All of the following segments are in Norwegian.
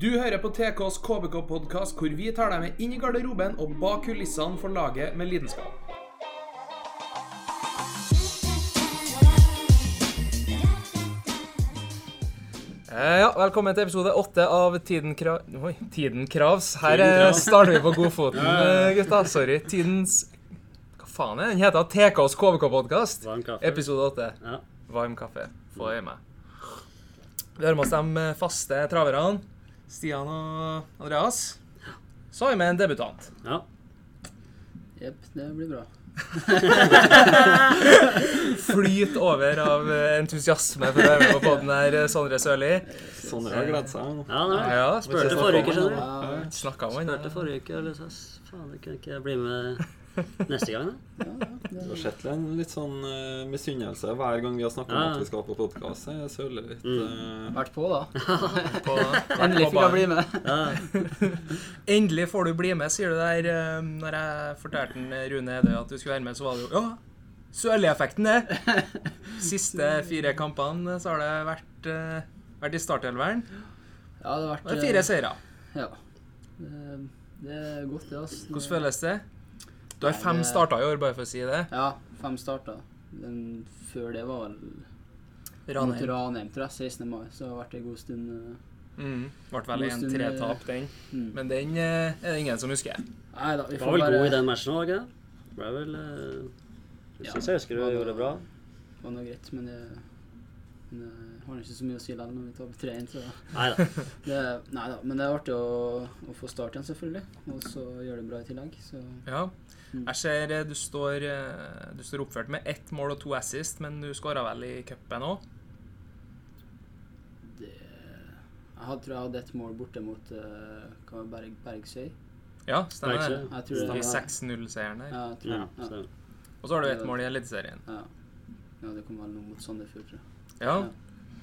Du hører på TKs KBK-podkast, hvor vi tar deg med inn i garderoben og bak kulissene for laget med lidenskap. Eh, ja, velkommen til episode åtte av Tiden, Kra Oi, Tiden Kravs. Her Tiden krav. Starter vi på godfoten, eh, gutta. Sorry. Tidens Hva faen er den? Den heter TKs KBK-podkast. Varm kaffe. Episode åtte. Ja. Varm kaffe. Få i meg. Vi har med oss de faste traverne. Stian og Andreas. Så har vi med en debutant. ja. Jepp, det blir bra. Flyt over av entusiasme for å være med på podden her, Sondre Sørli. Sondre har gledet seg. Ja, nei. Ja, Spurte forrige uke, skjønner du. Ja, Snakka om han. Spurte forrige uke, eller så faen, det kunne ikke jeg bli med neste gang, da? Du har sett en litt sånn uh, misunnelse hver gang vi har snakka om at vi skal på podkast. Jeg søler litt. uh... Vært på, da. På, Endelig fikk jeg bli med. Ja. Endelig får du bli med, sier du der. eh, Når jeg fortalte Rune Edøy at du skulle være med, så var det jo Ja, Sørli-effekten, det. Siste fire kampene så har det vært, uh, vært i startelveren. Ja, det har vært Det er fire seire. Ja. Det, det er godt, det, altså. Hvordan føles det? Du har fem starter i år, bare for å si det. Ja, fem starter. Den før det var vel mot Ranheim. Ranheim, tror jeg. 16. mai. Så det har vært en god stund. eh, Mm. Ble vel en tretap, den. Mm. Men den eh, er det ingen som husker. Nei da, vi Var vel bare god i den matchen òg, ikke det? Ble vel uh, Jeg Ja. jeg husker du gjorde det bra. Det var noe greit, men det, men det har ikke så mye å si likevel når vi taper 3-1. Så Nei da. det, men det er artig å, å få start igjen, selvfølgelig. Og så gjøre det bra i tillegg. Så Ja. Mm. Jeg ser eh, du står, eh, du står oppført med ett mål og to assist, men du skåra vel i cupen òg? det Jeg hadde, tror jeg hadde ett mål borte mot uh, Berg, Bergsøy. Ja, stemmer. Bergsøy. Jeg tror det I 6-0-seieren der. Ja, jeg tror, Ja, ja, Og så har du ett mål i Eliteserien. ja. ja, det kom vel noe mot Sandefjord, tror jeg. Ja.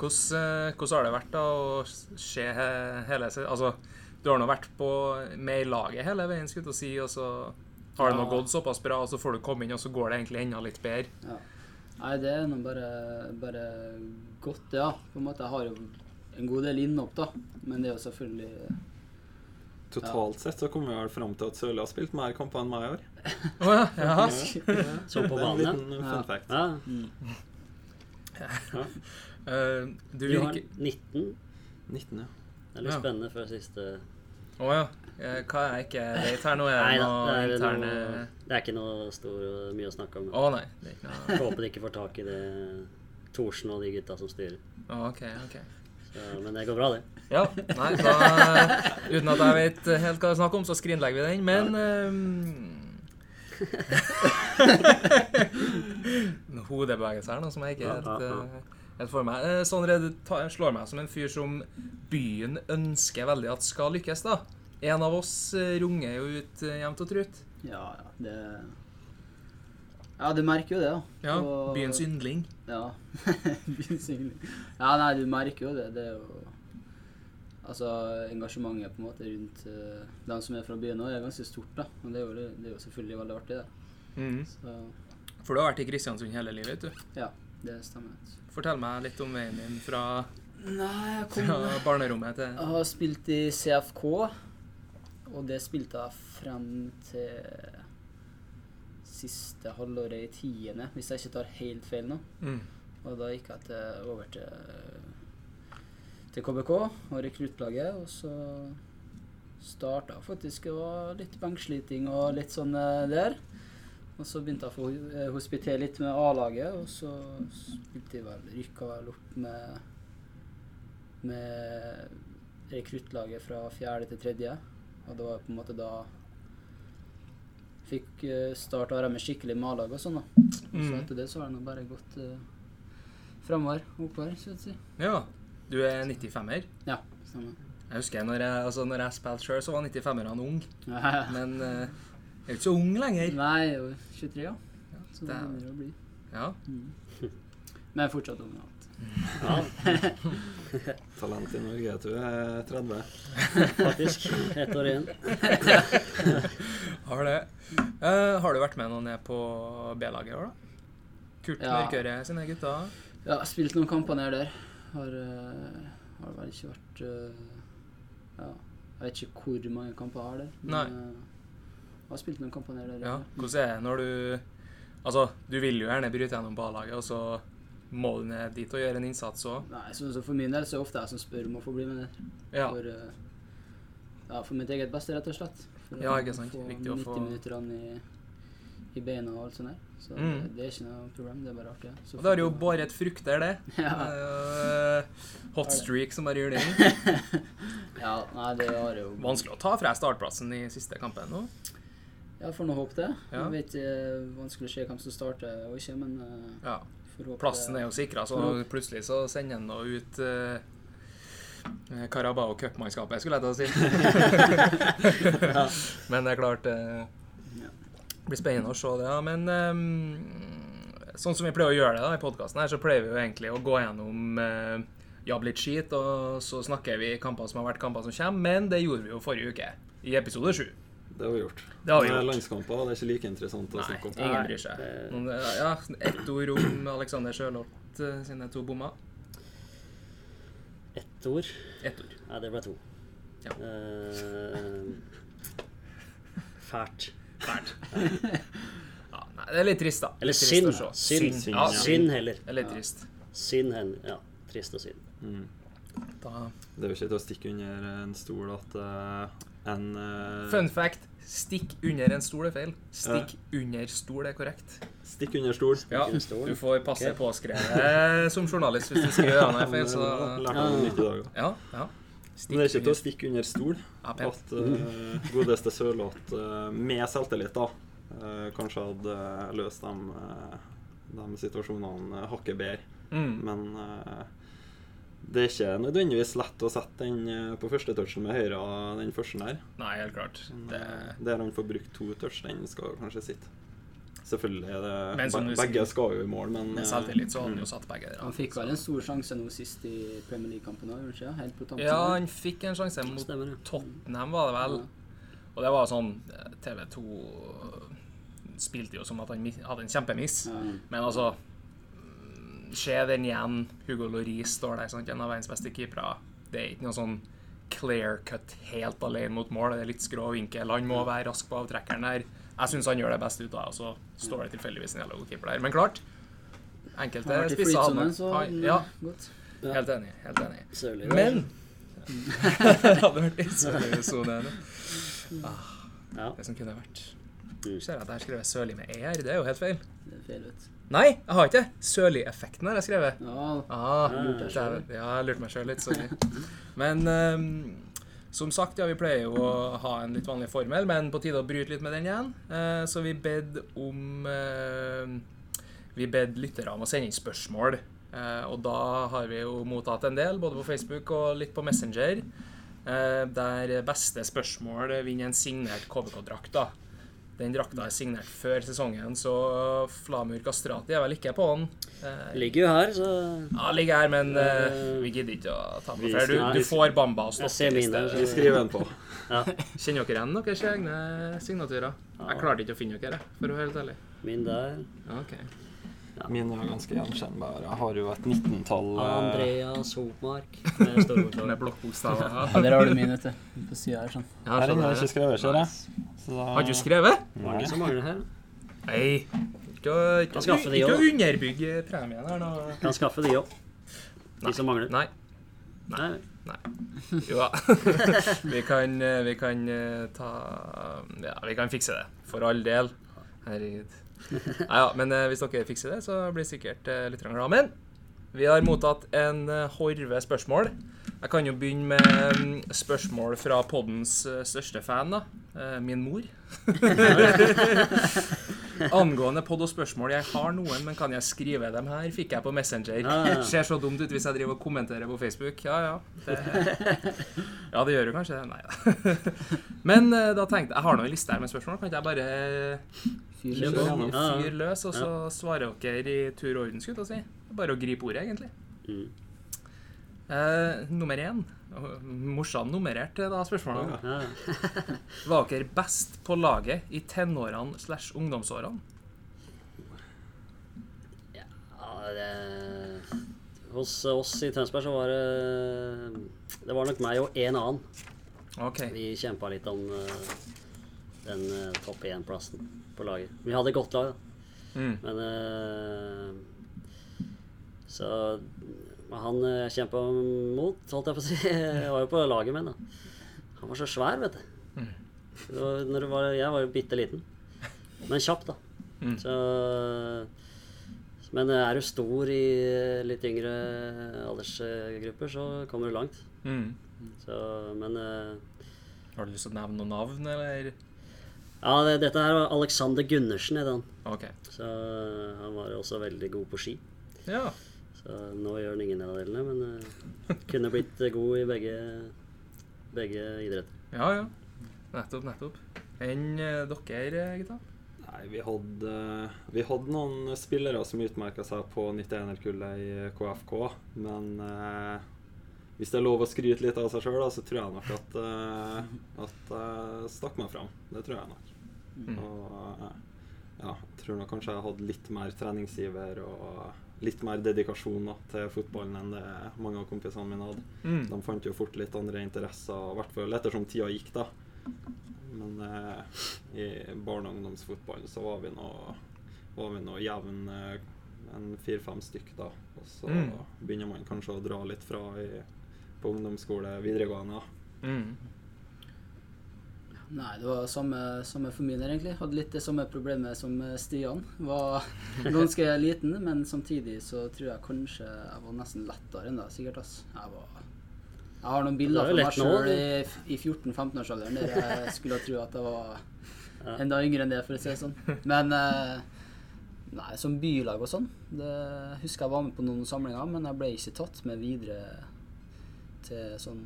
Hvordan, eh, hvordan har det vært da å se hele Altså, du har nå vært på, med i laget hele veien, skulle jeg til å si, og så har det nå Ja. gått såpass bra, og så får du komme inn, og så går det egentlig enda litt bedre. Ja. Nei, det er nå bare, bare godt, ja. På en måte, Jeg har jo en god del innhopp, da. Men det er jo selvfølgelig Totalt sett så kommer vi vel fram til at Sørli har spilt mer kamper enn meg i år. Oh, ja, ja. så på banen, ja. Ja. fact. Ja. Eh, du Du har 19. 19, ja. Det er litt Ja. spennende før siste Å ja. Eh, Hva er ikke vet her nå? Er Nei det noe det er, interne noe, det er ikke noe stor, mye å snakke om. Å nei. Det er ikke noe Håper de ikke får tak i det Thorsen og de gutta som styrer. Å, OK, OK. Så, men det går bra, det. Ja, nei, da Uten at jeg vet helt hva det er snakk om, så skrinlegger vi den, men uh, Hodebevegelse her, nå, som jeg ikke helt, eh, helt får meg. Sånn Sondre, du slår meg som en fyr som byen ønsker veldig at skal lykkes, da. En av oss eh, runger jo ut eh, jevnt og trutt. Ja, ja. Det Ja, du merker jo det, da. Ja, Og- byens yndling. Ja. Byens yndling. Ja, nei, du merker jo det. Det er jo Altså, engasjementet på en måte rundt uh, dem som er fra byen òg, er ganske stort, da. Og det er jo, det er jo selvfølgelig veldig artig, det. Mm. Så For du har vært i Kristiansund hele livet, vet du. ja, det stemmer. Fortell meg litt om veien din fra, Nei, jeg kom fra barnerommet til Jeg har spilt i CFK, og det spilte jeg frem til siste halvåret i tiende, hvis jeg ikke tar helt feil nå. mm. Og da gikk jeg til, over til, til KBK og rekruttlaget, og så starta faktisk Det var litt benksliting og litt sånn eh, der. Og så begynte jeg å få eh, hospitere litt med A-laget, og så spilte jeg vel Rykka vel opp med med rekruttlaget fra fjerde til tredje. Og det var på en måte da Fikk uh, starte å være med skikkelig med A-lag og sånn, da. Så Mm. etter det så har det nå bare gått uh, framover. Oppover, skal jeg si. Ja. Du er 95-er. Ja, stemmer. Jeg husker når jeg, altså når jeg spilte sjøl, så var 95-erne ung. Men uh, jeg er jo ikke så ung lenger. Nei, jeg er jo 23, ja. Så det er- begynner å bli. Ja. Mm. Men jeg er fortsatt ung. Ja. Talent i Norge, du er 30. faktisk. Ett år igjen. Har det. Uh, har du vært med noen ned på B-laget i år, da? Kurt Ja. Mørkøre sine gutter? Ja, jeg har spilt noen kamper ned der. Har, uh, har vel ikke vært uh, Ja. Jeg vet ikke hvor mange kamper jeg har der. Nei. Men, eh, jeg har spilt noen kamper der. Ja. Hvordan er det når du Altså, du vil jo gjerne bryte gjennom på A-laget, og så må du ned dit og gjøre en innsats òg. Nei, så, så For min del så er det ofte jeg som spør om å få bli med der. Ja. For, eh, ja, for mitt eget beste, rett og slett. For Ja, ikke sant. Få Viktig å 90 minutter i, i beina og alt sånt der. Så Mm. det, det er ikke noe problem. Det er bare artig. Så Og det har jo bare båret frukter, det. ja. Det er eh, Hot streak som bare gjør det inn. ja, nei, det har jo Vanskelig å ta fra startplassen i siste kampen nå. Ja, får nå håpe det. Ja. Jeg vet eh, vanskelig å se hvem som starter og ikke, men uh, Ja. Plassen er jo sikra, så plutselig så sender han nå ut uh, Carabao Cup-mannskapet, skulle jeg til å si. Men det er klart eh. Det blir spennende å se det. Ja. Men um, sånn som vi pleier å gjøre det da, i podkasten, så pleier vi jo egentlig å gå gjennom uh, jabb litt skit, og så snakker vi kamper som har vært kamper som kommer, men det gjorde vi jo forrige uke, i episode sju. Det har vi gjort. Det har vi gjort. Landskamper det er ikke like interessant å Nei, snakke om. ingen bryr seg. det- ja, Ett ord om Alexander Sjølholt eh, sine to bommer. Ett ord. Ett ord. Nei, det ble to. Ja. Uh, fælt. Fælt. Ja, nei, det er litt trist, da. Eller. Synd. Synd. Synd, Ja, ja. synd. Synd heller. Det er litt trist. Synd hen. Ja. Trist og synd. Mm. Da. Det er jo ikke til å stikke under en stol at uh, en uh, Fun fact. Stikk under en stol er feil. Stikk under stol er korrekt. Stikk under stol. Ja, under stol. du får passe okay. påskrevet som journalist hvis du skriver det feil, så òg. Ja, ja. Men det er ikke til å stikke under stol Ja, at uh, godeste Sørloth uh, med selvtillit da uh, kanskje hadde løst de, de situasjonene hakket bedre. Mm. Men det er ikke nødvendigvis lett å sette den på første touchen med høyre, den første der. Nei, helt klart. Det, Der han får brukt to touch, den skal kanskje sitte. Selvfølgelig er det Men som Begge skal jo i mål, men med eh, selvtillit så hadde han mm. jo satt begge der. Han fikk vel en stor sjanse nå sist i Premier League-kampen òg, gjorde han ikke? Helt på tampen. Ja, han fikk en sjanse mot Stemmer. Tottenham, var det vel. Og det var sånn eh, TV 2 spilte jo som at han hadde en kjempemiss. Ja. Men altså mm, Se den igjen. Hugo Lloris står der, sant? en av verdens beste keepere. Det er ikke noe sånn clear cut helt alene mot mål. Det er litt skrå vinkel. Han må være rask på avtrekkeren der. Jeg syns han gjør det best ut av det, og så står det tilfeldigvis en jævla god keeper der. Men klart, enkelte spisser hadde nok han- Ja. Ja. helt enig. Helt enig. Sørlig. Men Det hadde vært litt sørlig sone. Ja. Det som kunne vært Mm. Ser jeg at jeg har skrevet 'sørlig' med ER. Det er jo helt feil. Det er feil, vet. Nei, jeg har ikke det. Sørlig-effekten har jeg skrevet. Ja, Ah, jeg lurte meg sjøl litt. Sorry. Men ehm, som sagt, ja, vi pleier jo å ha en litt vanlig formel, men på tide å bryte litt med den igjen. Eh, så vi bed om eh, Vi bed lyttere om å sende inn spørsmål. Eh, og da har vi jo mottatt en del, både på Facebook og litt på Messenger. Der beste spørsmål vinner en signert KBK-drakt. da. Den drakta er signert før sesongen, så Flamur Kastrati er vel ikke på den. Eh, Ligger jo her, så ja, ligger her, men eh, Eh, vi gidder ikke å ta med flere. Du, du får Bamba og Jeg Stokke i stedet. Vi skriver den på. ja. Kjenner dere igjen deres egne signaturer? Jeg klarte ikke å finne dere, for å være helt ærlig. Min der. Ja, ok. Mine er ganske gjenkjennbare. Jeg har jo et 19-tall eh, Andreas Hopmark med store Med blokkbokstaver. ja der har du min, vet du. På sida her, sånn. Ja, Her har skjønner jeg ikke skrevet, ser jeg. Så da Har du skrevet? Mange Nei. som mangler her. Nei. Ikke å underbygge premien her nå. Kan skaffe de òg. De som mangler. Nei. Nei. Jo da. vi kan, eh, vi kan eh, ta Ja, vi kan fikse det. For all del. Herregud. Nei, ja, men eh, hvis dere fikser det, så blir sikkert uh, litt glad. Men vi har mottatt en eh, horve spørsmål. Jeg kan jo begynne med mm, spørsmål fra poddens eh, største fan, da. Eh, min mor. Angående podd og spørsmål. Jeg har noen, men kan jeg skrive dem her? Fikk jeg på Messenger. Ja, ja, ja. Ser så dumt ut hvis jeg driver og kommenterer på Facebook. Ja, ja. Det, ja, det gjør jo kanskje det. Nei da. Men eh, da tenkte jeg Jeg har nå en liste her med spørsmål. Kan ikke jeg bare Fyr løs. på. Ja, ja. fyre løs, og så svarer dere i tur og orden? skulle jeg si. Bare å gripe ordet, egentlig. Mm. Eh, nummer én. Morsan nummererte da spørsmålene. Ja. Var dere best på laget i tenårene slash ungdomsårene? ja det, hos oss i Tønsberg så var det Det var nok meg og en annen. Okay. Vi kjempa litt om eh, den uh, topp én-plassen på laget. Vi hadde et godt lag, da. Mm. Men uh, Så han uh, kjempa mot, holdt jeg på å si. Jeg var jo på laget med ham, da. Han var så svær, vet du. Mm. Det var, var, jeg var jo bitte liten. Men kjapp, da. Mm. Så Men er du stor i eh, litt yngre aldersgrupper, så kommer du langt. Mm. Så, men eh, Har du lyst til å nevne noen navn, eller? Ja, det, dette her var Alexander Gundersen, het han. OK. Så eh, han var også veldig god på ski. Ja. Så nå gjør han ingen av delene, men uh, kunne blitt eh, god i begge, begge idretter. Ja, ja. Nettopp, nettopp. Enn uh, dere, gutta? Nei, vi hadde, vi hadde noen spillere som utmerka seg på 91-kullet i KFK, men uh, hvis det er lov å skryte litt av seg sjøl, så tror jeg nok at, uh, at jeg stakk meg fram. Det tror jeg nok. Mm. Og eh, ja, jeg tror nok kanskje jeg hadde litt mer treningsiver og litt mer dedikasjon da, til fotballen enn det mange av kompisene mine hadde. Mm. De fant jo fort litt andre interesser, i hvert fall ettersom tida gikk, da. Men eh, i barne- og ungdomsfotball så var vi nå var vi nå jevn eh, en fire-fem stykk, da. Og så Mm. begynner man kanskje å dra litt fra i, på ungdomsskole, videregående. da. Mm. Nei, det var samme, samme for min del, egentlig. Hadde litt det samme problemet som eh, Stian. Var ganske liten, men samtidig så tror jeg kanskje jeg var nesten lettere enn deg, sikkert. ass. Jeg, var, jeg har noen bilder er fra meg sjøl i, i 14-15-årsalderen der jeg skulle tro at jeg var enda yngre enn det, for å si det sånn. Men eh, nei, som bylag og sånn det husker jeg var med på noen samlinger, men jeg ble ikke tatt med videre til sånn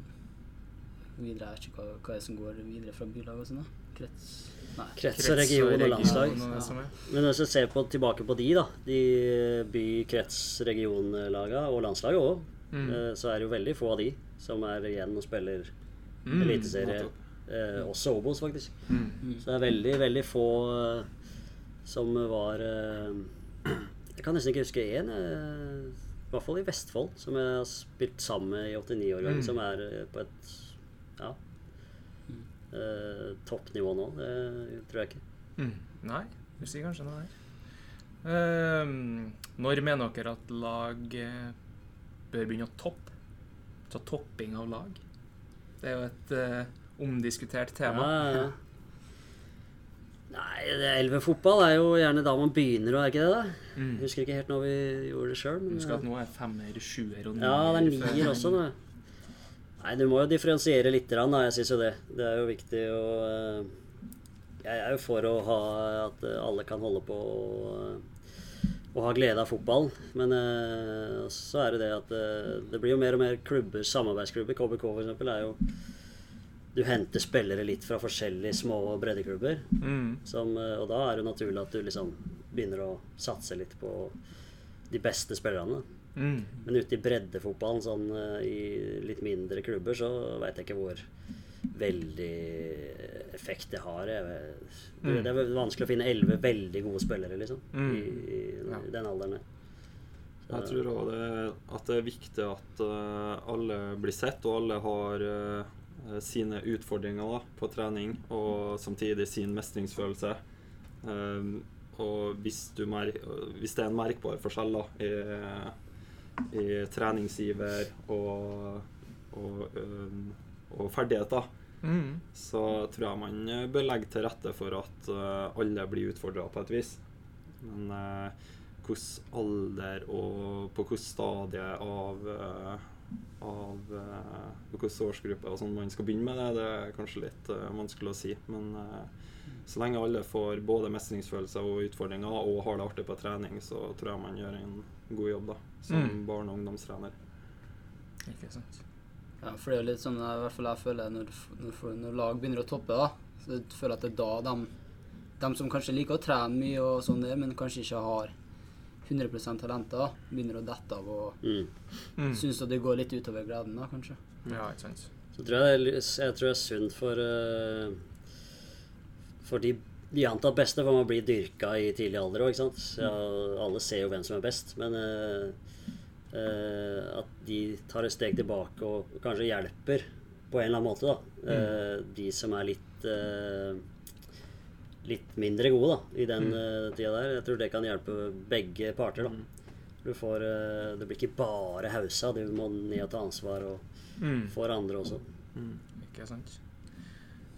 videre, Jeg vet ikke hva, hva er som går videre fra bylag og sånn. Krets Nei. Krets og region og landslag. er. Men hvis du ser på, tilbake på de, da, de by-, krets-, regionlaga og landslaget òg, Mm. så er det jo veldig få av de som er igjen og spiller Mm. eliteserie. Eh, også Obos, faktisk. Mm. Så det er veldig, veldig få eh, som var eh, Jeg kan nesten ikke huske én, eh, i hvert fall i Vestfold, som jeg har spilt sammen med i 89-årgang, Mm. som er eh, på et ja, eh, toppnivå nå. Det tror jeg ikke. Mm. Nei, du sier kanskje noe der. Uh, når mener dere at lag eh, bør begynne å toppe? Ta topping av lag? Det er jo et uh, omdiskutert tema. Ja, ja. Nei, det elvefotball er jo gjerne da man begynner, er ikke det? da? Mm. Jeg husker ikke helt når vi gjorde det sjøl. Husker at nå er femmer, sjuer og nier. Ja, det er nier også nå. Nei, du må jo differensiere litt, da. Jeg syns jo det. Det er jo viktig å eh, Jeg er jo for å ha at alle kan holde på og, ha glede av fotballen. Men eh, så er det det at eh, det blir jo mer og mer klubber, samarbeidsklubber. KBK eksempel er jo Du henter spillere litt fra forskjellige små breddeklubber. Mm. Som, og da er det naturlig at du liksom begynner å satse litt på de beste spillerne. Mm. Men ute i breddefotballen, sånn eh, i litt mindre klubber, så veit jeg ikke hvor veldig effekt det har. Jeg, vet- Mm. Det er vanskelig å finne elleve veldig gode spillere, liksom, Mm. i, i den alderen. der. Jeg tror òg det, at det er viktig at eh, alle blir sett, og alle har eh, sine utfordringer da, på trening, og samtidig sin mestringsfølelse. Og hvis, du mer, hvis det er en merkbar forskjell da, i, i treningsiver og, og, og ferdigheter, Mm. så tror jeg man eh, bør legge til rette for at eh, alle blir utfordra på et vis. Men uh, hvilken alder og på hvilket stadie av, eh, av hvilken årsgruppe og sånn man skal begynne med det, det er kanskje litt eh, vanskelig å si. Men eh, så lenge alle får både mestringsfølelser og utfordringer og har det artig på trening, så tror jeg man gjør en god jobb da, som Mm. barne- og ungdomstrener. Ikke sant. Ja, for det er jo litt sånn i hvert fall jeg føler når, når, når lag begynner å toppe, da, så jeg føler at det er da de, de som kanskje liker å trene mye og sånn det, men kanskje ikke har 100 talenter, begynner å dette av og Mm. Mm. syns at det går litt utover gleden, da, kanskje. Ja, ikke sant. Så tror jeg, det er jeg tror det er synd for uh, For de, de antatt beste får man bli dyrka i tidlig alder òg, ikke sant. Alle ser jo hvem som er best, men uh, uh, at de tar et steg tilbake og kanskje hjelper på en eller annen måte, da. Eh, de som er litt litt mindre gode da, i den eh, tida der. Jeg tror det kan hjelpe begge parter. da. Du får, det blir ikke bare hausa, du må ned og ta ansvar og Mm. for andre også. Ikke sant.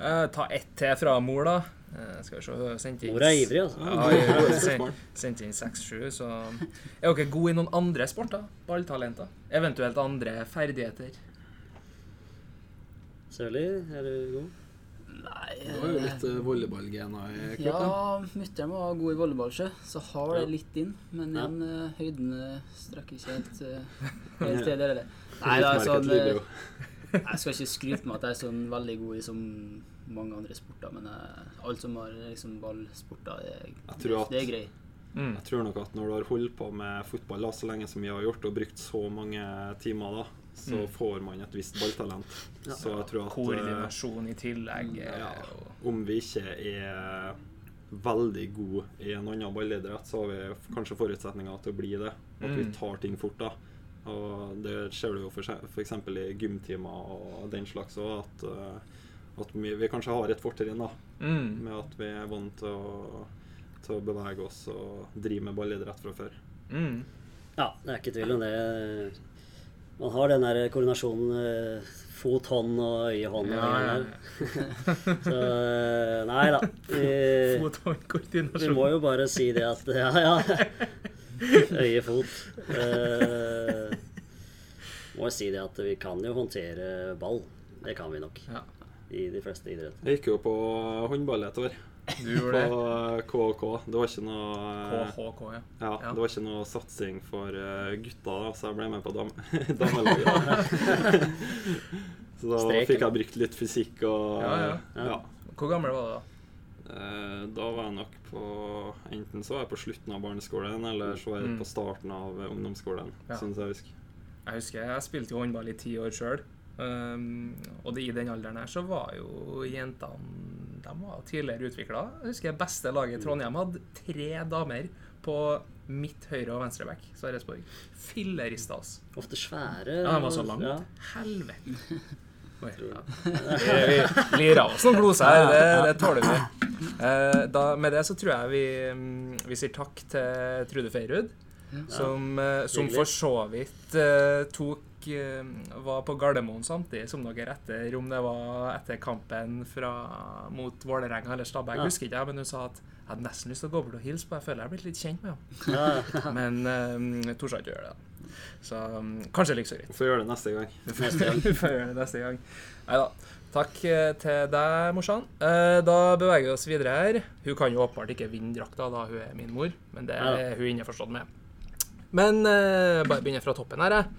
Eh, ta ett til fra mor, da. Eh, skal vi se, hun har sendt inn Mor er ivrig, altså. Ja, jeg sendt, inn 6-7, så Er dere gode i noen andre sporter? Balltalenter? Eventuelt andre ferdigheter? Sørli, er du god? Nei Du har jo litt uh, volleyballgener i kroppen. Ja, mutter'n var god i volleyball, sjø, så har det litt inn. Men igjen, ja. høyden strakk ikke helt, eh, helt til det. Nei, det er sånn eh, Jeg skal ikke skryte med at jeg er sånn veldig god i så mange andre sporter, men eh, alt som har liksom ballsporter, det, det, det er grei. Mm. Jeg tror nok at når du har holdt på med fotball da, så lenge som vi har gjort, og brukt så mange timer da, så Mm. får man et visst balltalent. Ja. Så jeg tror at eh, Koordinasjon i tillegg. eh, Ja. om vi ikke er veldig gode i en annen ballidrett, så har vi kanskje forutsetninger til å bli det. At vi Mm. tar ting fort. da. Og Det ser du jo f.eks. i gymtimer og den slags òg, at, eh, at vi, vi kanskje har et fortrinn da, Mm. med at vi er vant til å, til å bevege oss og drive med ballidrett fra før. Mm. Ja, det er ikke tvil om det. Man har den der koordinasjonen eh, fot, hånd og øye, hånd. Ja, ja. Så eh, nei da. Vi, vi Fot-hånd-koordinasjon. Vi må jo bare si det at Ja, ja. Øye, fot. Uh, må jo si det at vi kan jo håndtere ball. Det kan vi nok. Ja. I de fleste idretter. Jeg gikk jo på håndball et år. Du gjorde det. På KK. Det var ikke noe KHK, ja. Ja, Ja. Det var ikke noe satsing for eh, gutta, så jeg ble med på dam damelaget. så da Streken. fikk jeg brukt litt fysikk og Ja, ja. ja. Hvor gammel var du da? Eh, Da var jeg nok på Enten så var jeg på slutten av barneskolen, eller så var jeg Mm. på starten av eh, ungdomsskolen. Ja. Synes jeg husker. Jeg husker jeg spilte jo håndball i ti år sjøl. Um, og det, i den alderen her så var jo jentene De var tidligere utvikla. Jeg husker jeg beste laget i Trondheim hadde tre damer på midt, høyre og venstre back. Sarpsborg. Filleristas. Ofte svære. Ja, de var så langt. Ja. Helvete. Oi, ja. Vi, vi lir av oss noen gloser her, det, det tåler vi. Eh, da, med det så tror jeg vi, mm, vi sier takk til Trude Feirud, som, eh, som for så vidt eh, tok eh, var på Gardermoen samtidig som dere etter, om det var etter kampen fra, mot Vålerenga eller Stabæk, Ja. husker ikke jeg, men hun sa at jeg hadde nesten lyst til å gå bort og hilse på, jeg føler jeg har blitt litt kjent med henne. Ja, Men uh, torde ikke gjøre det. Så um, kanskje like så greit. Vi får gjøre det neste gang. får gjøre det neste gang. Nei da. Takk eh, til deg, morsan. Da beveger vi oss videre her. Hun kan jo åpenbart ikke vinne drakta, da hun er min mor, men det Ja er hun innforstått med. Men uh, bare begynner fra toppen her, jeg.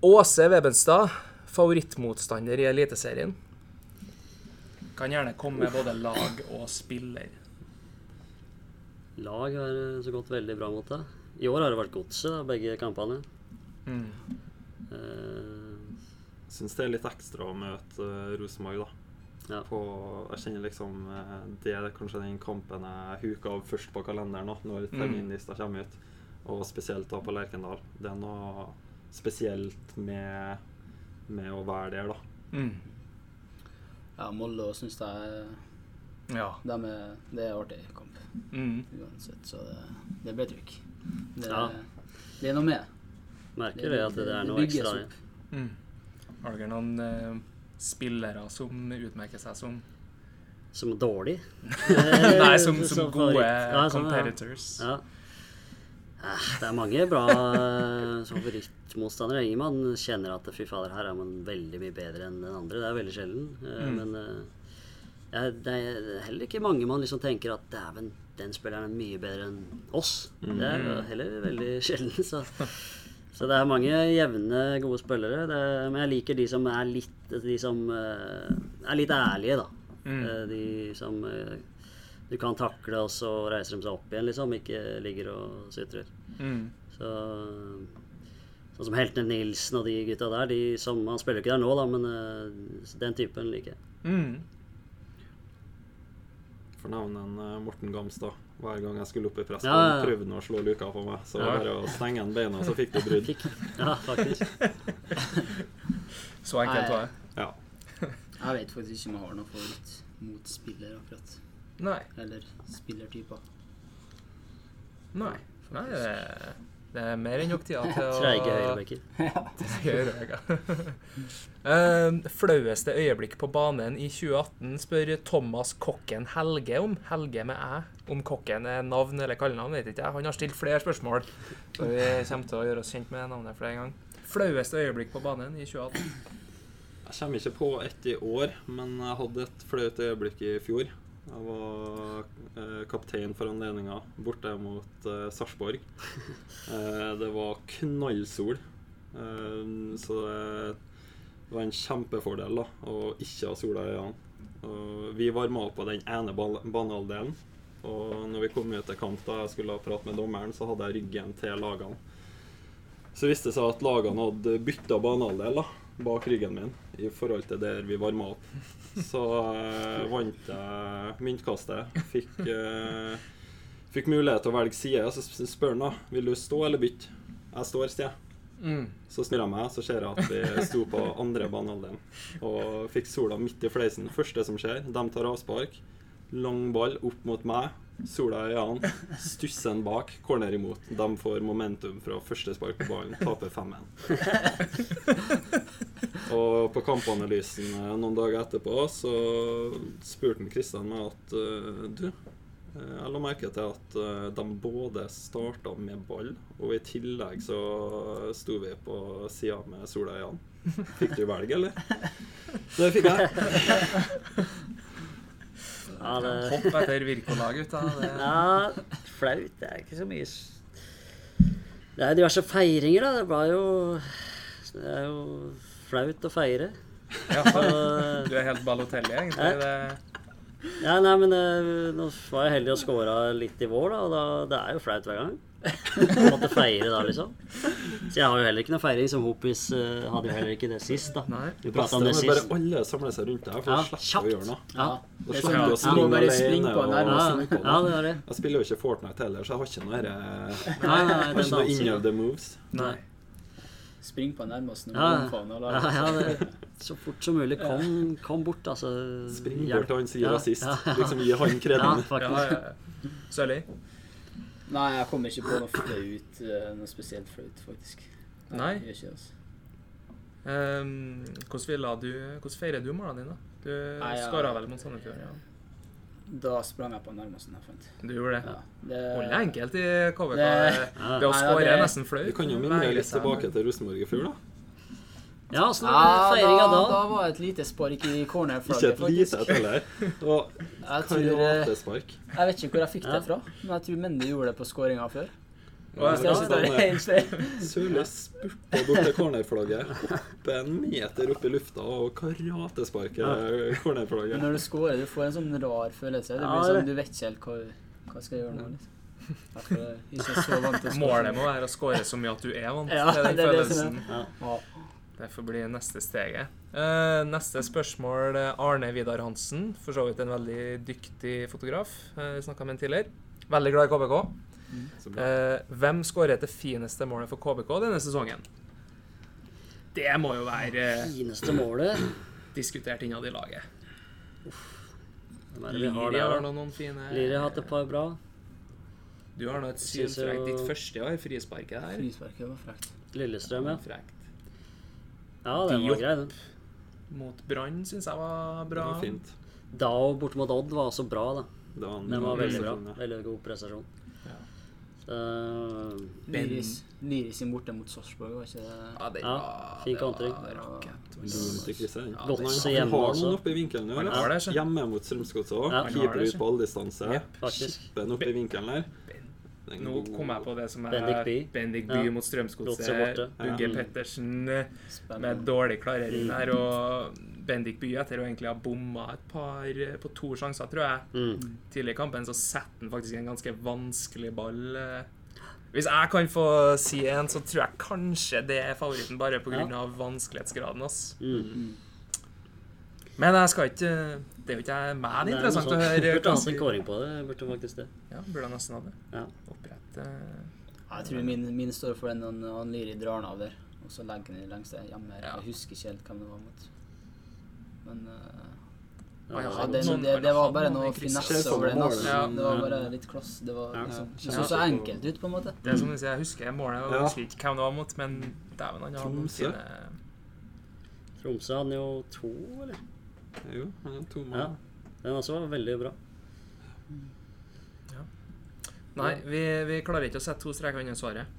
Åse Vebenstad, favorittmotstander i Eliteserien. Kan gjerne komme med både lag og spiller. Lag har eh, så gått veldig bra mot det. I år har det vært Godset, begge kampene. Mm. Uh, Syns det er litt ekstra å møte uh, Rosenborg, da. Ja. På, jeg kjenner liksom eh, Det er kanskje den kampen jeg huker av først på kalenderen nå, når Mm. terminlista kommer ut. Og spesielt da på Lerkendal. Det er noe spesielt med, med å være der, da. Mm. Ja, Molde syns jeg Ja. De er, det er artig kamp Mm. uansett, så det, det blir trykk. Det, Ja. det er noe med. merker det at det er noe ekstra. Mm. Har dere noen uh, spillere som utmerker seg som Som dårlig. Nei, som, som gode favoritt. Ja, sånn, ja. competitors. Ja. Eh, Det er mange bra eh, favorittmotstandere. Ingen man kjenner at fy fader, her er man veldig mye bedre enn den andre. Det er veldig sjelden. Eh, Mm. Men eh, ja, det er heller ikke mange man liksom tenker at dæven, den spilleren er mye bedre enn oss. Det er heller veldig sjelden. Så, så det er mange jevne, gode spillere. Det, men jeg liker de som er litt De som er litt ærlige, da. Mm. De som du kan takle, og så reiser de seg opp igjen, liksom. Ikke ligger og sutrer. Mm. Så Sånn som Heltene Nilsen og de gutta der. De som, han spiller jo ikke der nå, da, men eh, den typen liker jeg. Mm. For navnet uh, Morten Gamstad. Hver gang jeg skulle opp i pressen, Ja, ja, prøvde han å slå luka på meg. Så Ja. bare å stenge han beina, så fikk du brudd. Fikk. Ja, faktisk. Så enkelt var det. Ja. Jeg vet faktisk ikke om jeg har noe for mot spiller, akkurat. Nei. Eller spillertyper. Nei. Nei det, er, det er mer enn nok tida til å Treige høyrebacker. Høyrebacker. um, flaueste øyeblikk på banen i 2018 spør Thomas Kokken Helge om. Helge med æ. Om Kokken er navn eller kallenavn, vet ikke jeg. Han har stilt flere spørsmål, så vi kommer til å gjøre oss kjent med navnet flere ganger. Flaueste øyeblikk på banen i 2018. Jeg kommer ikke på ett i år, men jeg hadde et flaut øyeblikk i fjor. Jeg var eh, kaptein for anledninga borte mot eh, Sarpsborg. Eh, det var knallsol, eh, så det, det var en kjempefordel da, å ikke ha sola i øynene. Og vi varma opp på den ene ban- banehalvdelen. Og når vi kom ut til kamp da jeg skulle prate med dommeren, så hadde jeg ryggen til lagene. Så viste det seg at lagene hadde bytta banehalvdel bak ryggen min i forhold til der vi varma opp. Så eh, vant jeg myntkastet. Fikk, eh, fikk mulighet til å velge side. Så spør han da vil du stå eller bytte. Jeg står, sier jeg. Mm. Så snur jeg meg, så ser jeg at vi sto på andre banehalvdelen. Og fikk sola midt i fleisen. Første som skjer, de tar avspark. Lang ball opp mot meg. Sola i annen. Stussen bak, corner imot. De får momentum fra første spark på ballen. Taper 5-1. Og på kampanalysen eh, noen dager etterpå så spurte Kristian meg at eh, du, eh, jeg la merke til at de både starta med ball, og i tillegg så sto vi på sida med sola i øynene. Fikk du velge, eller? Det fikk jeg. Ja, det, Hopp etter Wirkola, gutta. Det, ja, flaut. Det er ikke så mye Det er diverse feiringer, da. Det var jo Det er jo flaut å feire. ja, du er helt Balotelli, egentlig. Det, ja, nei, men eh, nå var jeg heldig og skåra litt i vår, da, og da, det er jo flaut hver gang. Måtte feire da, liksom. Så jeg har jo heller ikke noe feiring, som Hopis eh, hadde jo heller ikke det sist, da. nei. Vi prata om det er bare sist. alle samler seg rundt her for Ja, å slippe kjapt. å gjøre noe. Ja, Da er slipper du å sånn, springe bare springe alene. på og- nærmest. ja, ja, det er det. Jeg spiller jo ikke Fortnite heller, så jeg har ikke noe herre- Nei, nei, nei, har ikke noe innøvde moves. nei. Spring på nærmest når Ja, du omfavner ja, ja, det, så fort som mulig. Kom, kom bort, altså. Spring bort til han sier Ja, rasist. Liksom gi han kreden. Ja, faktisk. ja. Sørli? Nei, jeg kommer ikke på noe flaut, eh, noe spesielt flaut, faktisk. Nei? Jeg gjør ikke det, altså. Um, hvordan, ville du, hvordan feirer du målene dine? Du Nei, ja. skåra vel mot Sandefjord? Ja. Da sprang jeg på nærmest jeg fant. Du gjorde det? Ja, det Holder enkelt i KVK. Det- Det, det å skåre er nesten flaut. Vi kan jo minne litt tilbake til Rosenborg i fjor, da. Ja, åssen Ja, feiringa da, da? da var det et lite spark i Ikke et lite et heller. Det Jeg, tror, eh, jeg vet ikke hvor jeg fikk Ja. det fra, men jeg tror Mendy gjorde det på skåringa før. Hvis jeg tar helt feil. Sørli spurte bort til cornerflagget. Oppe en meter opp i lufta og karatesparket cornerflagget. Når du scorer, du får en sånn rar følelse. Det blir det- sånn, Du vet ikke helt hva, hva skal jeg gjøre nå. liksom. Er å score. Målet må være å skåre så mye at du er vant Ja, til den det er det er- følelsen. Ja. Det får bli neste steget. Eh, neste spørsmål eh, Arne Vidar Hansen. For så vidt en veldig dyktig fotograf. Uh, Snakka med en tidligere. Veldig glad i KBK. Mm. Eh, hvem skåret det fineste målet for KBK denne sesongen? Det må jo være eh, Fineste målet diskutert innad i laget. Hvem er har der, har noen fine Liri har hatt et par bra. Du har nå et Synes sylfrekt ditt første år, frisparket der. Frisparket var frekt. Lillestrøm, ja. Frekt. Ja, den var grei, den. Mot Brann syns jeg var Det bra. var fint. Dao borte mot Odd var også bra, da. Det var en Den var veldig bra. Veldig god prestasjon. Ja. Så, Liris, Liris sin borte mot Sarpsborg, var ikke det Ja, det Ja, var, fin kontring. Kristian. Ja, Godt det- å se Han hjemme har også. noen oppe i vinkelen det, ikke? Hjemme mot Strømsgodset òg. Ja. Keeper ut på alldistanse. Jepp. faktisk. Den oppe i vinkelen der. Nå kom jeg på det som er Bendik By. Bendik By Ja. mot Godset Strømsgodset. borte. Ugge Ja. Pettersen med dårlig klarering Mm. der. Og Bendik By, etter å egentlig ha bomma et par på to sjanser, tror jeg, Mm. tidlig i kampen, så setter han faktisk en ganske vanskelig ball. eh. Hvis jeg kan få si en, så tror jeg kanskje det er favoritten, bare pga. av vanskelighetsgraden. Ass. Mm. Men jeg skal ikke Det er jo ikke jeg meg det er interessant å høre. Burde hatt en kåring på det. Burde faktisk det. Ja, burde nesten ha det. Ja. Opprette Jeg tror min, min står for den han, han Liri drar den av der, og så legger han i der hjemme. Ja. Jeg husker ikke helt hvem det var mot. Men uh, Ja, ja, det, det, det var bare noe finesse over den. Altså. Ja. Det var bare litt kloss. Det var liksom Det Ja. så så enkelt ut, på en måte. Det er som du sier, jeg husker målet, og jeg Ja. husker ikke hvem det var mot, men dæven, han har noen Tromsø. Tromsø hadde jo to, eller? Jo, han er to Ja. Den også var veldig bra. Nei, vi, vi klarer ikke å sette to streker under svaret.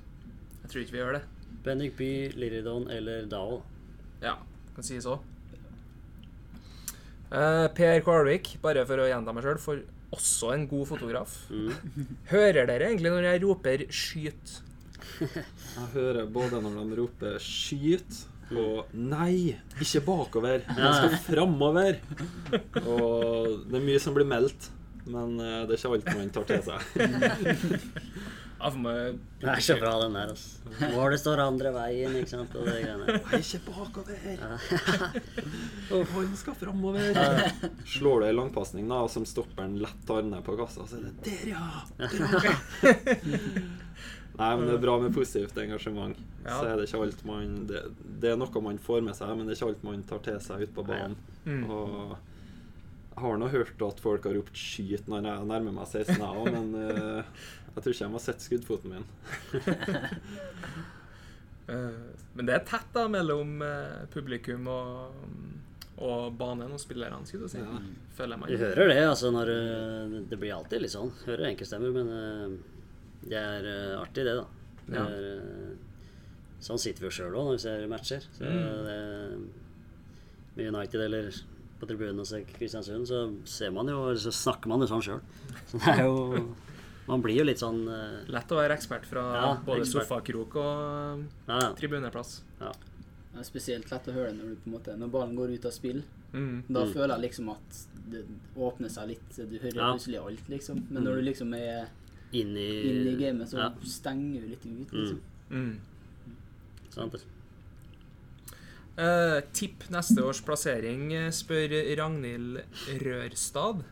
Jeg tror ikke vi gjør det. Bendik Bye, Liridon eller Dao. Ja, kan si så. Uh, per Kvalvik, bare for å gjenta meg sjøl, for også en god fotograf. Mm. Hører dere egentlig når jeg roper 'skyt'? Jeg hører både når de roper 'skyt' og 'nei, ikke bakover'. Den skal framover. Og det er mye som blir meldt, men eh, det er ikke alt man tar til seg. Ja, for meg, Det er så bra, den der. altså. Målet står andre veien, ikke sant. Og det greiene. Nei, ikke bakover. Og han skal framover. Slår du ei langpasning da, som stopperen lett tar ned på kassa, så er det 'der, ja'. Bra. Nei, men det er bra med positivt engasjement. Ja. Så er det ikke alt man det, det er noe man får med seg, men det er ikke alt man tar til seg ute på banen. Mm. Og jeg har nå hørt at folk har ropt 'skyt' når jeg nærmer meg 16, jeg òg, men uh, jeg tror ikke de har sett skuddfoten min. eh, men det er tett da mellom eh, publikum og, og banen og spillerne, skulle du si. Ja. Føler Du hører det, altså, når Det blir alltid litt sånn. Hører enkeltstemmer, men uh, det er uh, artig, det, da. Det Ja. er, uh, sånn sitter vi jo sjøl òg når vi ser matcher. Så Mm. det, med United eller på tribunen hos Kristiansund, så ser man jo, så snakker man jo sånn sjøl. Så det er jo Man blir jo litt sånn uh, Lett å være ekspert fra Ja, både sofakrok og Ja, ja. tribuneplass. ja. Det er spesielt lett å høre det når, du på en måte, når ballen går ut av spill. Mm. Da Mm. føler jeg liksom at det åpner seg litt. Du hører Ja. plutselig alt, liksom. Men når du liksom er Inn i, inn i gamet, så Ja, stenger du litt ut, liksom. Mm. sant det. Eh, tipp neste års plassering, eh, spør Ragnhild Rørstad.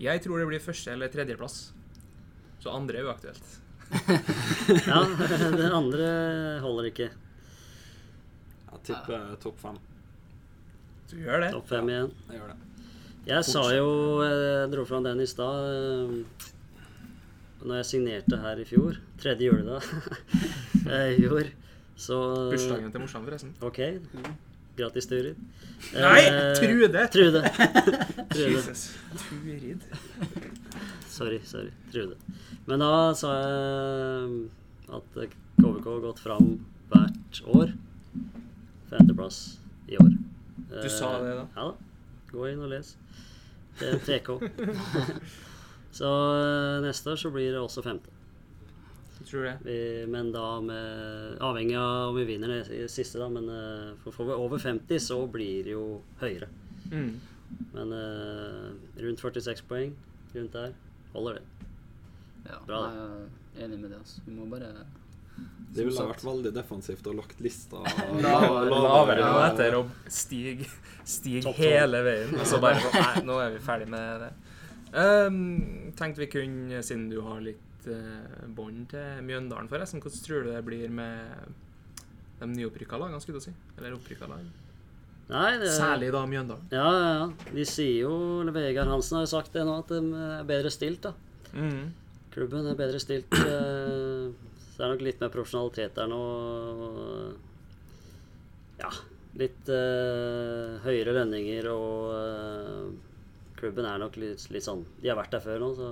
Jeg tror det blir første- eller tredjeplass. Så andre er uaktuelt. Ja, det andre holder ikke. Jeg tipper topp fem. Du gjør det? Topp fem igjen. Jeg gjør det. Jeg sa jo Jeg dro fram den i stad. Eh, Når jeg signerte her i fjor, tredje juledag eh, i fjor, så Bursdagen til morsan, forresten. OK. Gratis, Turid. Nei, Eh, Trude! Trude. Trude. Jesus. Turid. Sorry, sorry. Trude. Men da sa jeg at KVK har gått fram hvert år. Femteplass i år. Du sa det da? Ja da. Gå inn og les. Det er TK. så eh, neste år så blir det også femte. Jeg tror det. Vi, men da med Avhengig av om vi vinner det siste, da. Men eh, for får vi over 50, så blir det jo høyere. Mm. Men eh, rundt 46 poeng, rundt der, holder det. Ja, Bra, jeg er enig med det. altså. Vi må bare Det ville vært veldig defensivt og lagt lista Lavere nå etter å stige, stige hele veien. Og så bare Nei, nå er vi ferdig med det. Um, tenkte vi kunne, siden du har litt uh, bånd til Mjøndalen, forresten, hvordan tror du det blir med de nyopprykka lagene, skulle du si? Eller opprykka lag? Nei, det, Særlig da Mjøndalen. Ja, ja, ja. De sier jo Vegard Hansen har jo sagt det nå, at de er bedre stilt, da. Mm. Klubben er bedre stilt. eh, Så det er nok litt mer profesjonalitet der nå. og, Ja, litt eh, høyere lønninger og eh, Klubben er nok litt, litt sånn De har vært der før nå, så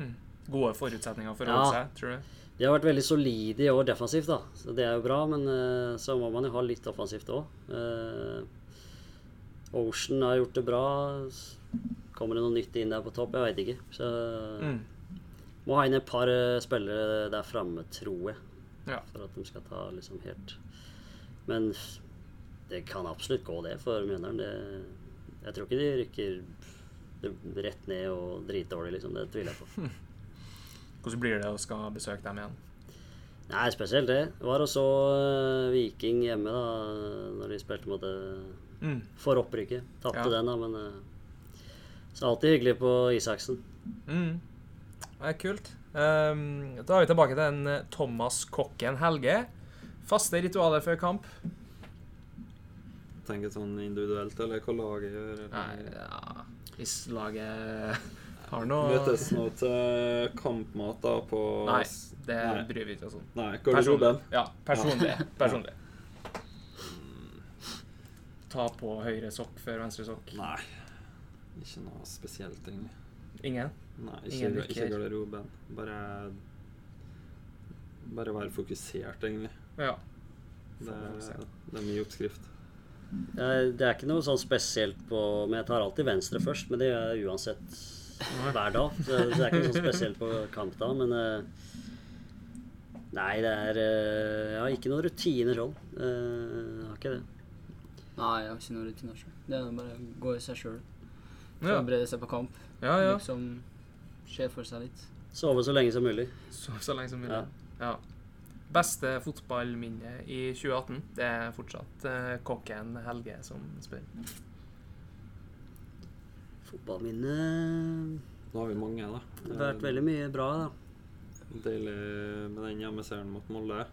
Mm. Gode forutsetninger for å holde seg, tror du? De har vært veldig solide i år defensivt, da. Så det er jo bra, men uh, så må man jo ha litt offensivt òg. Ocean har gjort det bra. Kommer det noe nytt inn der på topp? Jeg veit ikke. Så Mm. må ha inn et par eh, spillere der framme, tror jeg. Ja. For at de skal ta liksom helt Men det kan absolutt gå, det, for Mjøndalen. Jeg tror ikke de rykker rett ned og dritdårlig, liksom. Det tviler jeg på. Hvordan blir det å skal besøke dem igjen? Nei, spesielt det. Jeg var og så eh, Viking hjemme da når de spilte mot det Mm. for opprykket. Tapte Ja. den, da, men eh, Så alltid hyggelig på Isaksen. Mm. Det er kult. Um, da er vi tilbake til en eh, Thomas Kokken Helge. Faste ritualer før kamp. tenker sånn individuelt, eller hva laget gjør? Eller? Nei, ja Hvis laget har noe Møtes nå til kampmat da på Nei, det Nei. bryr vi ikke oss om. Nei, garderoben. Ja, personlig. personlig. Ta på høyre sokk før venstre sokk. Nei. Ikke noe spesielt, egentlig. Ingen? Nei, Ingen ikke, ikke brikker. garderoben. Bare Bare være fokusert, egentlig. Ja. Det, det er mye oppskrift. Det er ikke noe sånn spesielt på Men jeg tar alltid venstre først, men det gjør jeg uansett hver dag. Så det er ikke noe sånn spesielt på kamp da, men eh, Nei, det er eh, Jeg har ikke noen rutiner sånn. Eh, Jeg har ikke det. Nei, jeg har ikke noen rutiner sjøl. Det er bare å gå i seg sjøl. Forberede seg på kamp. ja. ja. Liksom se for seg litt. Sove så lenge som mulig. Sove så lenge som mulig. Ja. Ja. Beste fotballminne i 2018, det er fortsatt eh, kokken Helge som spør. Fotballminne Nå har vi mange, da. Det har vært veldig mye bra, da. Deilig med den hjemmeseieren mot Molde.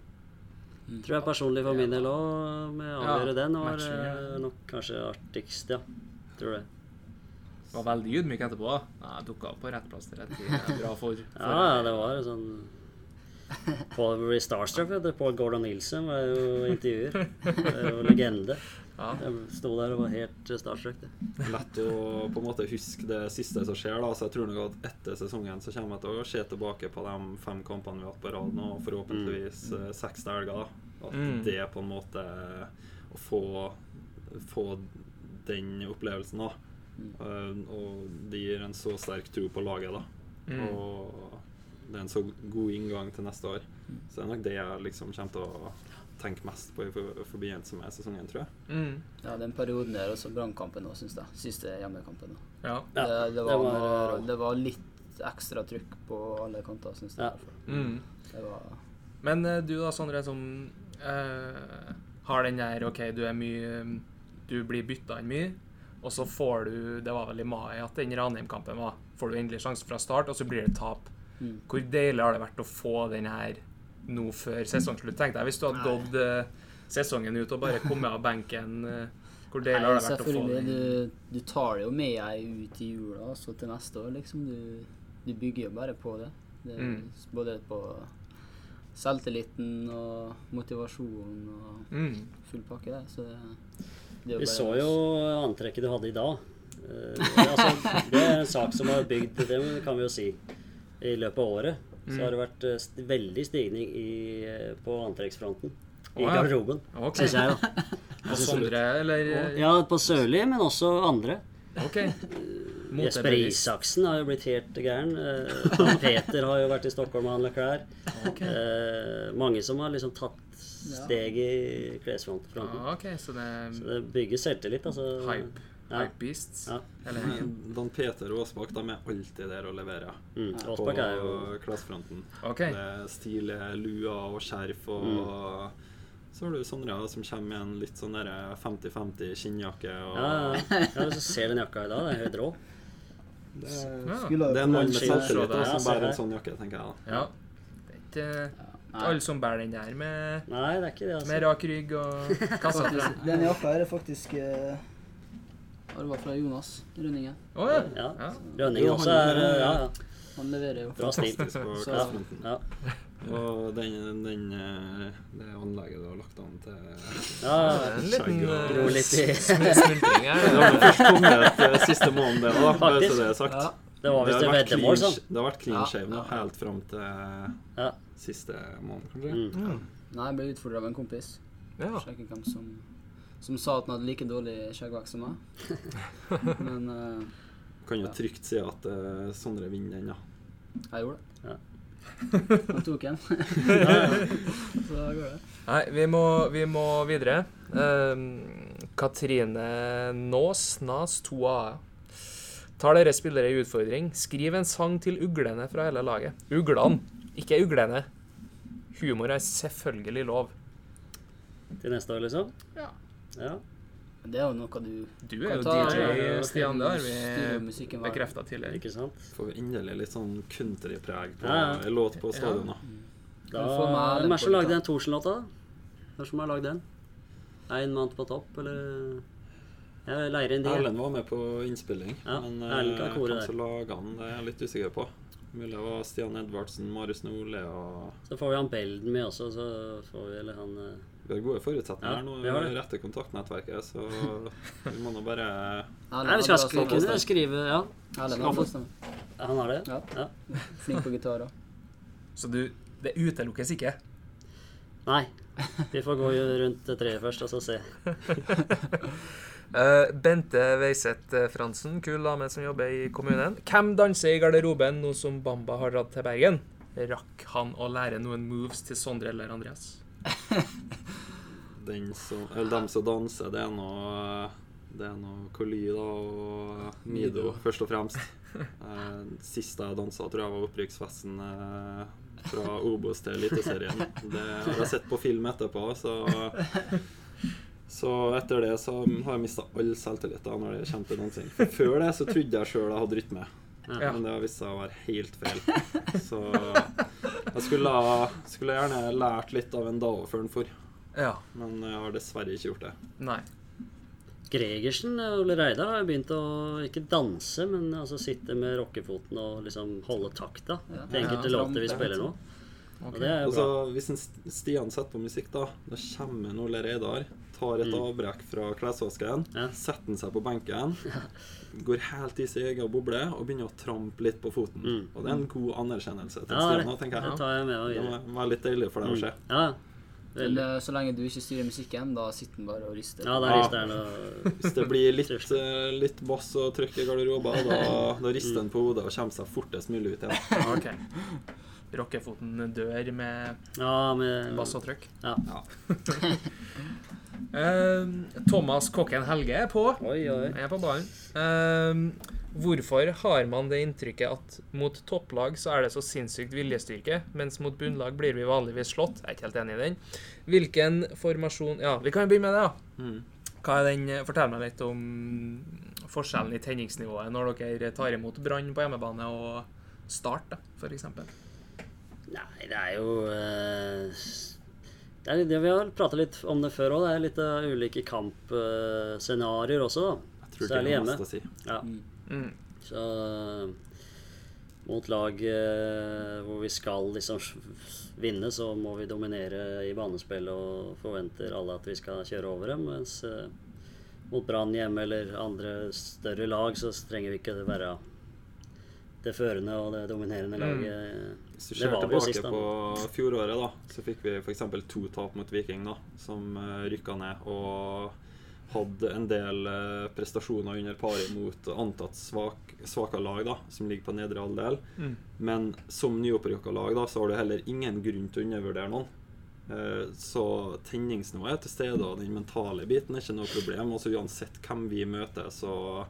Tror jeg personlig for min del òg, med å avgjøre Ja, den, var matchen, ja. eh, nok kanskje artigst, ja. Tror det. Var veldig ydmyk etterpå. Dukka opp på rett plass til rett tid. Bra for, for Ja, ja, det var sånn Paul ble starstruck, vet du. Paul Gordon Nielsen var jo intervjuer. Det er jo legende. Ja. Jeg sto der og var helt eh, starstruck. det. Lett å på en måte huske det siste som skjer. da, så jeg tror nok at etter sesongen så kommer jeg til å se tilbake på de fem kampene vi har hatt på rad nå, og forhåpentligvis mm. seks til da. At Mm. det på en måte Å få, få den opplevelsen, da. Eh, og det gir en så sterk tro på laget, da. Mm. Og det er en så god inngang til neste år. Så det er nok det jeg liksom kommer til å tenke mest på i for- forbindelse med sesongen, tror jeg. Mm. Ja, den perioden der, også Brannkampen nå, syns jeg. Siste hjemmekampen. Ja. Det, det, var, det var, det var litt ekstra trykk på alle kanter, syns jeg. Ja. i hvert fall. Mm. Det var Men eh, du da, Sondre, som eh, har den der OK, du er mye Du blir bytta inn mye, og så får du Det var vel i mai at den Ranheim-kampen var. Får du endelig sjansen fra start, og så blir det tap. Mm. Hvor deilig har det vært å få den her nå før sesongslutt? Tenk deg hvis du hadde gått eh, sesongen ut og bare kommet av benken, eh, hvor deilig har det vært å få den? Du, du tar det jo med deg ut i jula, så til neste år, liksom. Du, du bygger jo bare på det. det Mm. Både på selvtilliten og motivasjonen og Mm. full pakke der. Så det, det er Vi bare- så jo antrekket du hadde i dag. Uh, altså, det er en sak som har bygd Det kan vi jo si. I løpet av året så har det vært eh, st veldig stigning i, eh, på antrekksfronten. I oh, ja. garderoben, okay. syns jeg, da. På Sondre, eller Ja, på Sørli, men også andre. OK. Jesper Isaksen har jo blitt helt gæren. Eh, Peter har jo vært i Stockholm og handla klær. Eh, mange som har liksom tatt steg i klesfronten. Ah, okay, så det Så det bygger selvtillit, altså. hype. Ja. Hypebeasts. Ja. Eller Dan Peter og Aasbakk de er alltid der å levere. Mm. På er jo klesfronten. Okay. Det stilige luer og skjerf og Så har du Sondre som kommer med en litt sånn 50-50 skinnjakke. Og Ja, ja. du ser den jakka i dag, det er helt rå. det, er, Ja. Det er en mann med selvtillit som bærer en sånn jakke, tenker jeg. da. Ja. Det er ikke Nei, alle som bærer den der med, Nei, det er ikke det, med altså. rak rygg og kassa den jakka her er faktisk eh, ja, Det var fra Jonas Rønningen. Oh, ja. Ja. ja. Rønningen også er eh, Ja, ja. Han leverer jo. Bra stil. Så- Ja. Og den, den, eh, det anlegget du har lagt an til Ja, Det en liten Skjegg og- Gro litt i smultring her. Det var først kommet eh, siste måneden, det òg, bare så det er sagt. Ja. Det var visst et veddemål, sånn. Det har vært clean shave nå, helt fram til Ja. siste måned, kanskje. Mm. Nei, jeg ble utfordra av en kompis. Ja. Sjekke hvem som, som sa at han hadde like dårlig skjeggvekst som meg. Men uh, Kan jo Ja. trygt si at uh, Sondre vinner den, ja. jeg gjorde det. Ja. Han tok en. Ja, ja. Så da går det. Nei, vi må, vi må videre. Um, Katrine Nås, Nas 2A. Tar dere spillere i utfordring, skriv en sang til uglene fra hele laget. Uglene, ikke uglene. Humor er selvfølgelig lov. Til neste år, liksom? Ja. Ja. Det er jo noe du Du er jo ta- DJ, Stian. Det har vi bekrefta tidligere. Ikke sant? Får vi endelig litt sånn countrypreg på Ja, låt på stadion. da. Da, får meg hvem er som lagde den Thorsen-låta? da? Hvem som har lagd den? Én mann på topp, eller? Jeg leier inn de. Erlend var med på innspilling, Ja, men eh, hvem der. som laga han, det er jeg litt usikker på. Mulig det var Stian Edvardsen, Marius Nordli og Så får vi han Belden med også, så får vi eller han eh, Vi har gode forutsetninger Ja, nå vi har det. rette kontaktnettverket, så vi må nå bare Nei, vi skal sk kunne skrive Ja, han har det? Ja. Ja. Flink på gitar òg. Så du Det utelukkes ikke. Nei. Vi får gå rundt treet først, og så se. Uh, Bente Weiseth eh, Fransen, kul dame som jobber i kommunen. Hvem danser i garderoben nå som Bamba har dratt til Bergen? Rakk han å lære noen moves til Sondre eller Andreas? Den som, eller dem som danser, det er noe det er noe Coly da, og Mido, først og fremst. Eh, Sist jeg dansa, tror jeg var opprykksfesten eh, fra Obos til Eliteserien. Det har jeg sett på film etterpå, så Så etter det så har jeg mista all selvtillit da når det kommer til dansing. For før det så trodde jeg sjøl jeg hadde rytme, Ja. men det har vist seg å være helt feil. Så jeg skulle, ha- skulle gjerne lært litt av en Dao før den for, Ja. men jeg har dessverre ikke gjort det. Nei. Gregersen og Ole Reidar har jo begynt å ikke danse, men altså sitte med rockefoten og liksom holde takta Ja. til enkelte Ja, låter vi spiller nå. Okay. Og det er jo Altså, bra. hvis en Stian setter på musikk, da Da kommer en Ole Reidar, tar et Mm. avbrekk fra klesvasken, Ja. setter han seg på benken, går helt i sin egen boble og begynner å trampe litt på foten. Mm. Og det er en god anerkjennelse til Ja, Stian, det, tenker det jeg. tar jeg med Det var, være litt deilig for deg å se. Mm. Ja, Men eh, så lenge du ikke styrer musikken, da sitter den bare og rister. Ja, da Ja. rister den og Hvis det blir litt, eh, litt bass og trykk i garderoben, da, da rister den på hodet og kommer seg fortest mulig ut igjen. ok. Rockefoten dør med Ja, med bass og trykk. Ja. Eh, Thomas Kokken Helge er på. Oi, oi. Er på ballen. Eh, hvorfor har man det inntrykket at mot topplag så er det så sinnssykt viljestyrke, mens mot bunnlag blir vi vanligvis slått? Jeg er ikke helt enig i den. Hvilken formasjon Ja, vi kan jo begynne med det, da. Mm. Hva er den, Fortell meg litt om forskjellen i tenningsnivået når dere tar imot Brann på hjemmebane og Start, da, f.eks. Nei, det er jo eh, det er, det, Vi har prata litt om det før òg. Det er litt av ulike kampscenarioer også, da. Særlig hjemme. si. Ja. Mm. Så mot lag eh, hvor vi skal liksom vinne, så må vi dominere i banespill og forventer alle at vi skal kjøre over dem. Mens eh, mot Brann hjemme eller andre større lag, så trenger vi ikke være det førende og det dominerende Mm. Hvis du ser tilbake sist, på fjoråret, da, så fikk vi f.eks. to tap mot Viking, da, som uh, rykka ned. Og hadde en del eh, prestasjoner under paret mot antatt svak, svake lag, da, som ligger på nedre halvdel. Mm. Men som nyopprykka lag da, så har du heller ingen grunn til å undervurdere noen. Eh, Så tenningsnivået er til stede, og den mentale biten er ikke noe problem. Altså uansett hvem vi møter, så,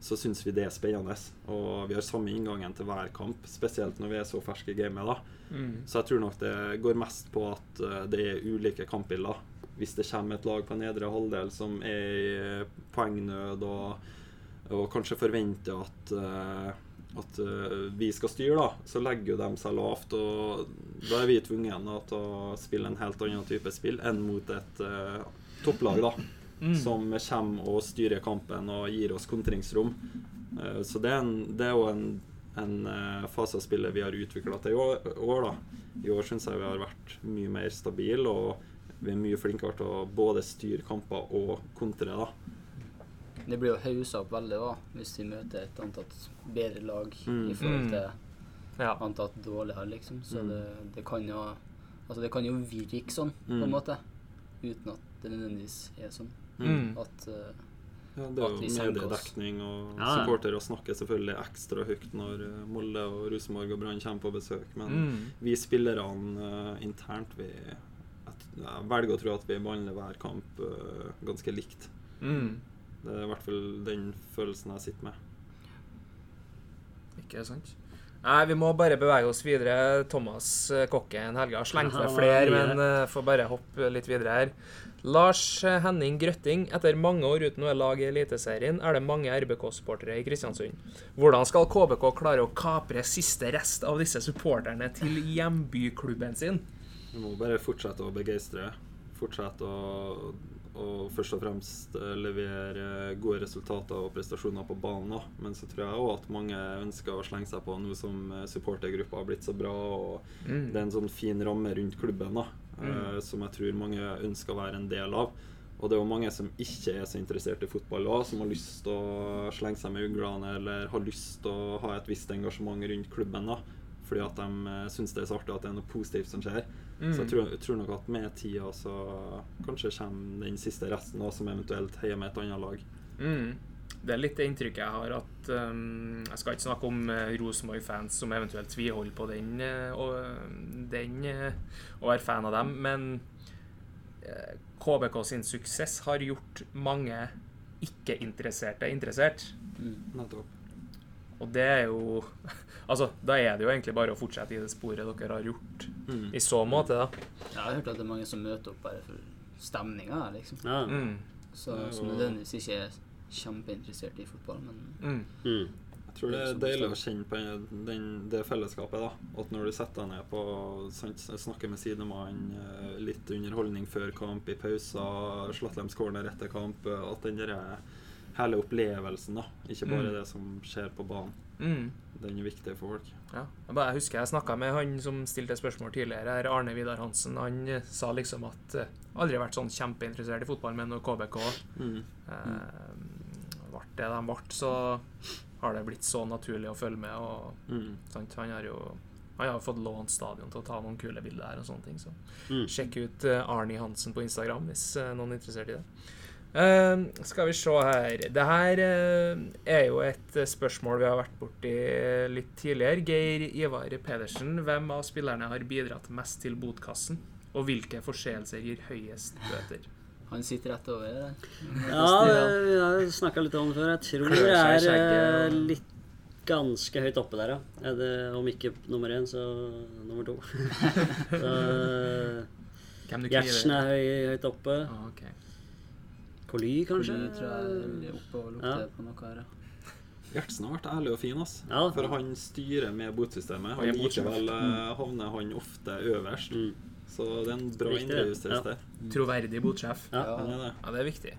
så syns vi det er spennende. Og vi har samme inngangen til hver kamp, spesielt når vi er så ferske i gamet. da. Mm. Så jeg tror nok det går mest på at eh, det er ulike kampbilder. Hvis det kommer et lag på nedre halvdel som er i eh, poengnød og, og kanskje forventer at, eh, at vi skal styre, da, så legger jo de seg lavt. Og da er vi tvunget til å spille en helt annen type spill enn mot et topplag, da. Mm. Som kommer og styrer kampen og gir oss kontringsrom. Eh, Så det er, en, det er jo en, en eh, fase av spillet vi har utvikla til i år. år da. I år syns jeg vi har vært mye mer stabile, og vi er mye flinkere til å både styre kamper og kontre. da. Det blir jo haussa opp veldig da, hvis vi møter et antatt bedre lag Mm. i forhold Mm. til Ja. antatt dårligere, liksom. Så Mm. det, det kan jo Altså, det kan jo virke sånn, på Mm. en måte. Uten at det nødvendigvis er sånn. Mm. At uh, Ja, det er At vi jo mediedekning, og Ja, supportere snakker selvfølgelig ekstra høyt når eh, Molde og Rosenborg og Brann kommer på besøk. Men Mm. vi spillerne uh, internt vi, jeg, jeg velger å tro at vi behandler hver kamp uh, ganske likt. Mm. Det er i hvert fall den følelsen jeg sitter med. Ikke sant? Nei, vi må bare bevege oss videre. Thomas Kokken Helge har slengt Ja, flere, er men uh, får bare hoppe litt videre her. Lars eh, Henning Grøtting, etter mange år uten noe lag i Eliteserien, er det mange RBK-supportere i Kristiansund. Hvordan skal KBK klare å kapre siste rest av disse supporterne til hjembyklubben sin? Vi må bare fortsette å begeistre. Fortsette å, å, først og fremst eh, levere gode resultater og prestasjoner på banen. Men så tror jeg òg at mange ønsker å slenge seg på nå som eh, supportergruppa har blitt så bra. og Mm. Det er en sånn fin ramme rundt klubben da, Mm. eh, som jeg tror mange ønsker å være en del av. Og det er jo mange som ikke er så interessert i fotball òg, som har lyst til å slenge seg med uglene eller har lyst til å ha et visst engasjement rundt klubben. da, Fordi at de uh, syns det er så artig at det er noe positivt som skjer. Mm. Så jeg tror, jeg tror nok at med tida så kanskje kommer den siste resten òg, som eventuelt heier med et annet lag. Mm. Det er litt det inntrykket jeg har at um, Jeg skal ikke snakke om uh, Rosenborg-fans som eventuelt tviholder på den, uh, og, den uh, å være fan av dem, men uh, KBK sin suksess har gjort mange ikke-interesserte interessert. Mm. Og det er jo Altså, da er det jo egentlig bare å fortsette i det sporet dere har gjort Mm. i så måte, da. Jeg har hørt at det er mange som møter opp bare for stemninga, liksom. Ja. Mm. Så, er som nødvendigvis ikke er kjempeinteressert i fotball, men Mm. Mm. Jeg tror det er deilig å kjenne på den, det fellesskapet. da At når du setter deg ned på snakker med sidemannen, eh, litt underholdning før kamp, i pauser, Slatlems corner etter kamp eh, At den der hele opplevelsen, da ikke bare Mm. det som skjer på banen, Mm. den er viktig for folk. Ja. Jeg, bare, husker jeg snakka med han som stilte spørsmål tidligere, her, Arne Vidar Hansen. Han eh, sa liksom at uh, aldri vært sånn kjempeinteressert i fotball, men når KBK Mm. eh, ble det de ble, så har det blitt så naturlig å følge med. Og, Mm. Han har jo han har fått lånt stadion til å ta noen kule bilder her og sånne ting. Så Mm. sjekk ut eh, Arnie Hansen på Instagram hvis eh, noen er interessert i det. Uh, skal vi se her Det her uh, er jo et spørsmål vi har vært borti litt tidligere. Geir Ivar Pedersen, hvem av spillerne har bidratt mest til botkassen? Og hvilke forseelser gir høyest bøter? Han sitter rett over der. Ja, vi har snakka litt om det før. Jeg tror det er eh, litt ganske høyt oppe der, ja. Er det, om ikke nummer én, så nummer to. så Gjertsen er høy, høyt oppe. Ah, okay. Coly, kanskje? Kanskje? tror jeg er oppe og lukter Ja. på noe her. ja. Gjertsen har vært ærlig og fin, ass. Ja. For han styrer med botsystemet. Er likevel eh, havner han ofte øverst. Mm. Så det er en bra ja. der. Troverdig botsjef. Ja. Ja. Er det. Ja, det er viktig.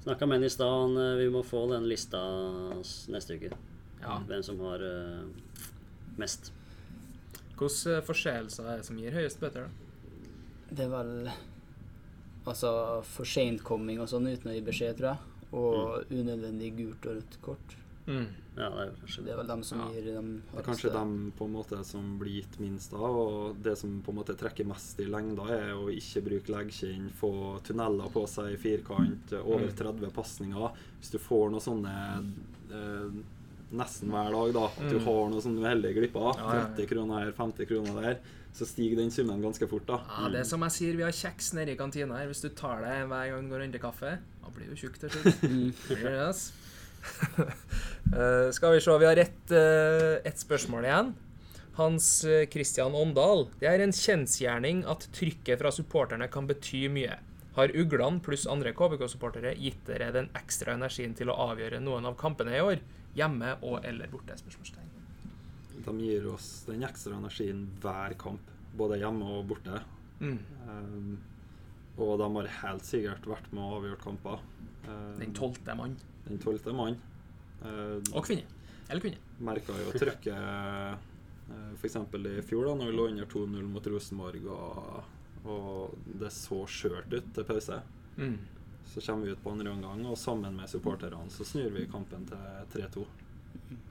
Snakka med han i stad. eh, Vi må få den lista neste uke. Ja. Hvem som har uh, mest. Hvilke eh, forseelser er det som gir høyest bøter? da? Det er vel Altså for sentkomming og sånn uten å gi beskjed, tror jeg. Og unødvendig gult og rødt kort. Mm. Ja, det er kanskje Det er vel dem som Ja. gir dem Det er kanskje dem på en måte som blir gitt minst av, og det som på en måte trekker mest i lengda, er å ikke bruke leggskinn, få tunneler på seg i firkant, over Mm. 30 pasninger. Hvis du får noe sånne eh, nesten hver dag, da, at du Mm. har noe sånn uheldige glipper, Ja, ja, ja. 30 kroner her, 50 kroner der, så stiger den summen ganske fort, da. Ja, det er som jeg sier, vi har kjeks nede i kantina her. Hvis du tar deg hver gang du går og henter kaffe, da blir du tjukk til slutt. Eh, skal vi se, vi har ett uh, et spørsmål igjen. Hans eh, Christian Åndal. Det er en kjensgjerning at trykket fra supporterne kan bety mye. Har Uglene pluss andre KBK-supportere gitt dere den ekstra energien til å avgjøre noen av kampene i år? Hjemme og eller borte? spørsmålstegn. De gir oss den ekstra energien hver kamp, både hjemme og borte. Mm. Um, og de har helt sikkert vært med og avgjort kamper. Um, Den tolvte mann. Den tolvte mann. Uh, Og kvinne. Eller kvinne. merka jo trykket uh, f.eks. i fjor, da når vi lå under 2-0 mot Rosenborg, og, og det så skjørt ut til pause. Mm. Så kommer vi ut på andre omgang, og sammen med supporterne så snur vi kampen til 3-2.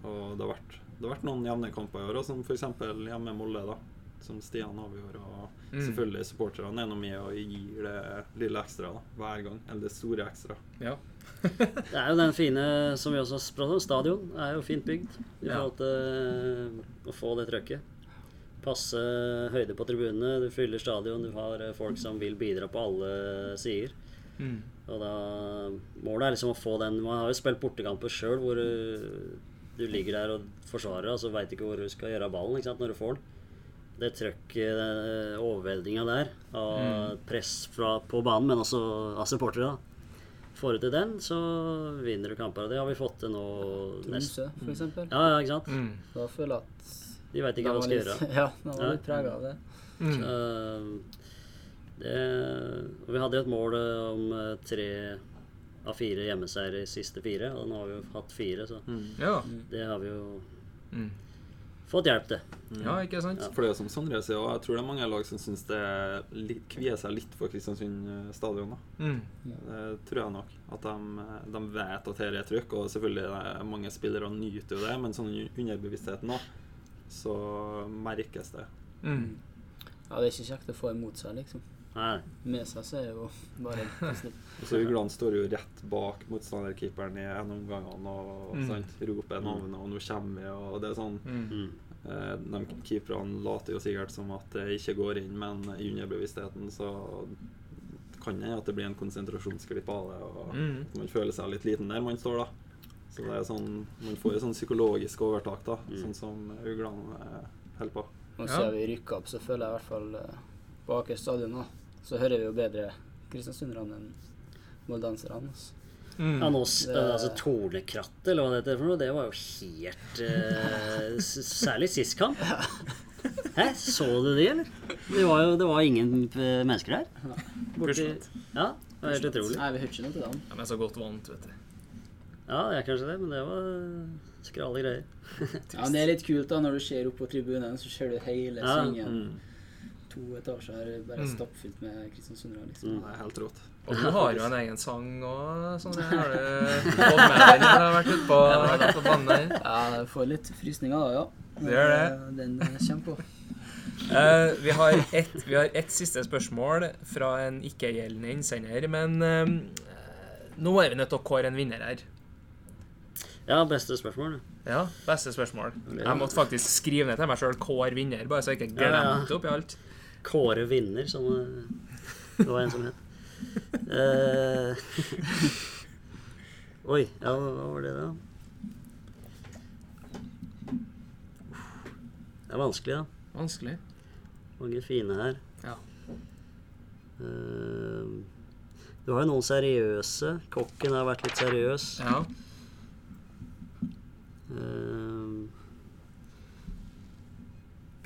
Og det har vært, det har vært noen jevne kamper i år, som f.eks. hjemme Molde, da. Som Stian avgjorde. Og Mm. selvfølgelig supporterne er nå med og gir det lille ekstra da, hver gang. Eller det store ekstra. Ja. Det er jo den fine som vi også har om. Stadion er jo fint bygd i Ja. forhold til eh, å få det trøkket. Passe høyde på tribunene. Du fyller stadion. Du har eh, folk som vil bidra på alle sider. Mm. Og da Målet er liksom å få den Man har jo spilt bortekamper sjøl hvor du, du ligger der og forsvarer, og så veit du ikke hvor du skal gjøre av ballen ikke sant, når du får den. Det trøkket, den overveldinga der, av Mm. press fra, på banen, men også av supportere, da. Får du til den, så vinner du kamper. Og det har vi fått til nå. Tromsø, for eksempel. Ja, ja, ikke sant? Mm. Da føler jeg at De veit ikke hva de skal gjøre. ja, de var litt prega av det. Mm. Så, Det, og vi hadde jo et mål eh, om eh, tre av fire hjemmeseiere i siste fire, og nå har vi jo hatt fire, så Ja. det har vi jo Mm. Fått hjelp til. ja, ikke sant? For det er som Sondre sier, og jeg tror det er mange lag som syns det er litt, kvier seg litt for Kristiansund eh, stadion. da. Mm. Det tror jeg nok. At de, de vet at her er trykk, og selvfølgelig er det mange spillere nyter jo det, men sånn underbevisstheten òg, så merkes det. Mm. Ja, det er ikke kjekt å få imot seg, liksom. Nei, Med seg så er det jo bare positivt. Og så Ugland står jo rett bak motstanderkeeperen i en omgang og Mm. sant, roper navnet, og 'nå kommer vi', og det er sånn Mm. mm. eh, De keeperne later jo sikkert som at det ikke går inn, men i underbevisstheten så kan det at det blir en konsentrasjonsglipp av det, og Mm. man føler seg litt liten der man står, da. Så det er sånn Man får et sånn psykologisk overtak, da, Mm. sånn som Ugland eh, holder på. Og Ja. siden vi rykka opp, så føler jeg i hvert fall eh, i stadion da, så hører vi jo bedre kristiansunderne enn moldanserne. Altså. Mm. Ja, nå, altså Tornekrattet, eller hva det heter for noe, det var jo helt uh, Særlig sist kamp. Hæ, så du de, eller? Det var jo det var ingen eh, mennesker der. Borti, ja, det var helt utrolig. Nei, vi hørte ikke noe til dem. Ja, men så godt vant, vet du. Ja, det er kanskje det, men det var skrale greier. Ja, men det er litt kult da, når du ser opp på tribunen, så ser du hele Ja, svingen. Mm. To etasjer bare Mm. stappfullt med kristiansundere, liksom. Mm. Det er helt rått. Og du har jo en egen sang og sånn. Har du fått med deg den? når du Har vært ute på, på banen? Ja, jeg får litt frysninger da, ja. Det gjør det. Eh, Den eh, kommer på. Uh, vi, har ett, vi har ett siste spørsmål fra en ikke-gjeldende innsender, men uh, nå er vi nødt til å kåre en vinner her. Ja, beste spørsmål. Ja, beste spørsmål. Jeg måtte faktisk skrive ned til meg sjøl 'kår vinner', bare så jeg ikke Ja, ja. opp i alt. Kåre vinner, som eh, det var en som het. Uh, Oi, ja, hva var det, da? Det er vanskelig, da. Vanskelig. Mange fine her. Ja. Uh, du har jo noen seriøse. Kokken har vært litt seriøs. Ja. Uh,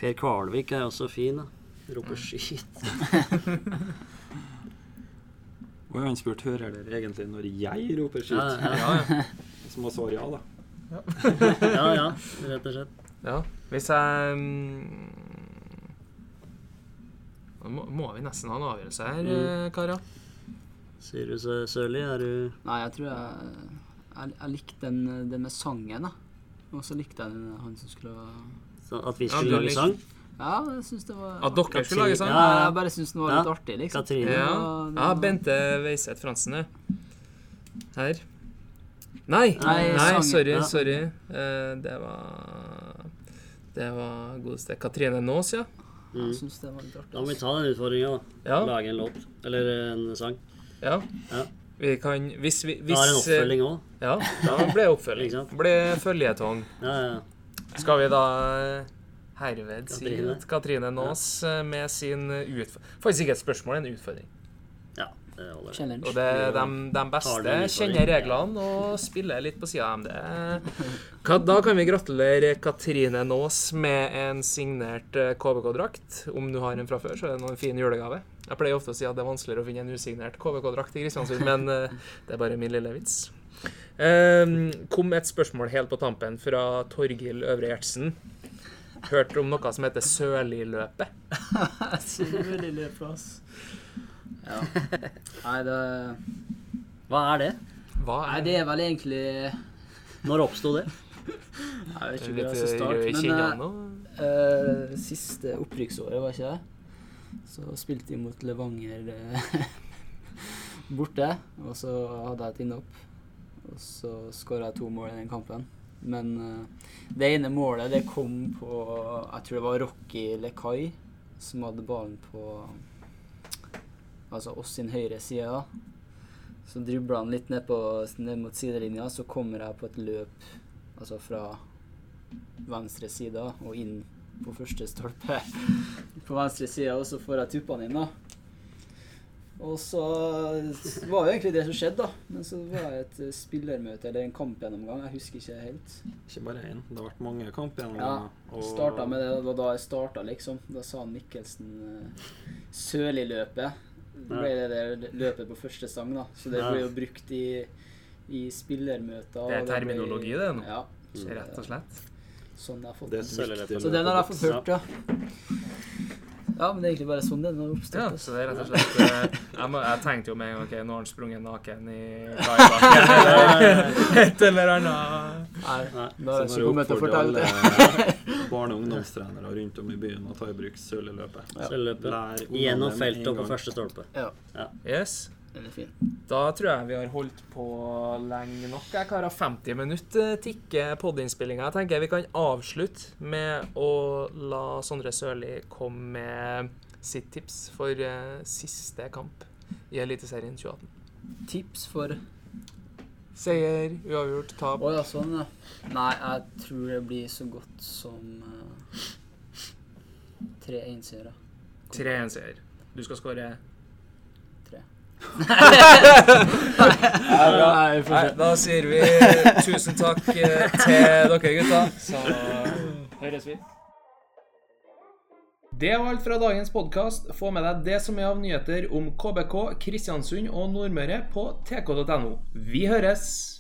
per Kvalvik er også fin, da. Roper skyt. Og han spurte hører dere egentlig når jeg roper Ja, skyt. ja, Ja, ja. Så må svare ja, da. ja, ja, rett og slett. ja. Hvis jeg mm, Nå må, må vi nesten ha en avgjørelse her, Mm. eh, karer. Sier du så sørlig? er du Nei, jeg tror jeg Jeg, jeg likte den, den med sangen, da. Og så likte jeg den, han som skulle så At vi skulle lage sang? Ja, jeg syns det var At dere skulle lage sang? Ja, ja. Jeg bare syns den var Ja. litt artig, liksom. Katrine. Ja. Ja, det ja, Bente Weiseth Fransen, ja. Her. Nei, Nei, nei, sorry, Ja. sorry. Uh, det var Det var godeste Katrine Naas, ja. Mm. Jeg syns det var litt artig. Da må vi altså. ta den utfordringa, da. Ja. Lage en låt. Eller en sang. ja. Ja. Vi kan Hvis vi Da er det en oppfølging òg. Ja, da blir det oppfølging. ble føljetong. Ja, ja, ja. Skal vi da eh, herved si Katrine. at Katrine Naas ja. med sin utfordring Faktisk ikke et spørsmål, en utfordring. ja, det holder. Og det, de, de beste kjenner reglene og spiller litt på sida av dem. Da kan vi gratulere Katrine Naas med en signert eh, KBK-drakt. Om du har en fra før, så er det en fin julegave. Jeg pleier ofte å si at det er vanskeligere å finne en usignert KBK-drakt i Kristiansund, men eh, det er bare min lille vits. Um, kom et spørsmål helt på tampen fra Torgil Øvre Gjertsen. Hørt om noe som heter Sørliløpet? Lille ass. Ja. Nei, det Hva er det? Hva Nei, er det er vel egentlig Når oppsto det? Jeg vet ikke hvor jeg skal starte, men eh, siste opprykksåret, var ikke det? Så spilte de mot Levanger eh, borte, og så hadde jeg et innhopp. Og så skåra jeg to mål i den kampen. Men eh, det ene målet, det kom på Jeg tror det var Rocky Lekai som hadde ballen på Altså oss sin høyre side. da. Så dribla han litt ned, på, ned mot sidelinja, så kommer jeg på et løp altså fra venstre side og inn på første stolpe på venstre side, og så får jeg tuppene inn, da. Og så var det egentlig det som skjedde, da. Men så var det et eh, spillermøte eller en kampgjennomgang. Jeg husker ikke helt. Ikke bare én. Det har vært mange kampgjennomganger. gjennom Ja, og- Starta med det, det var da jeg starta, liksom. Da sa Mikkelsen uh, Sørli-løpet. Det ble det der løpet på første sang, da. Så det ble jo brukt i, i spillermøter. Det er terminologi, det nå. Ja. Rett og slett. Sånn jeg har fått Det Så den har jeg hørt, ja. Ja, men det er egentlig bare sånn den har Ja, så det er rett og slett eh, Jeg, må, jeg tenkte jo med en gang ok, nå har han sprunget naken i kaibakken eller et eller annet. Nei, Nei. da er jeg Så ikke kommet til å fortelle det. barne- og ungdomstrenere rundt om i byen å ta i bruk søleløpet. Ja. Sølvløpet. Gjennom feltet og på første stolpe. Ja, Yes. Den er fin. Da tror jeg vi har holdt på lenge nok. Jeg karer 50 minutter tikker podinnspillinga. Jeg tenker vi kan avslutte med å la Sondre Sørli komme med sitt tips for eh, siste kamp i Eliteserien 2018. Tips for Seier, uavgjort, tap. Å ja, sånn, ja. Nei, jeg tror det blir så godt som uh, tre 1-seire. 3-1-seier. Du skal skåre Nei, Nei, da sier vi tusen takk eh, til dere gutta. Så høres vi. Det var alt fra dagens podkast. Få med deg det som er av nyheter om KBK, Kristiansund og Nordmøre på tk.no. Vi høres!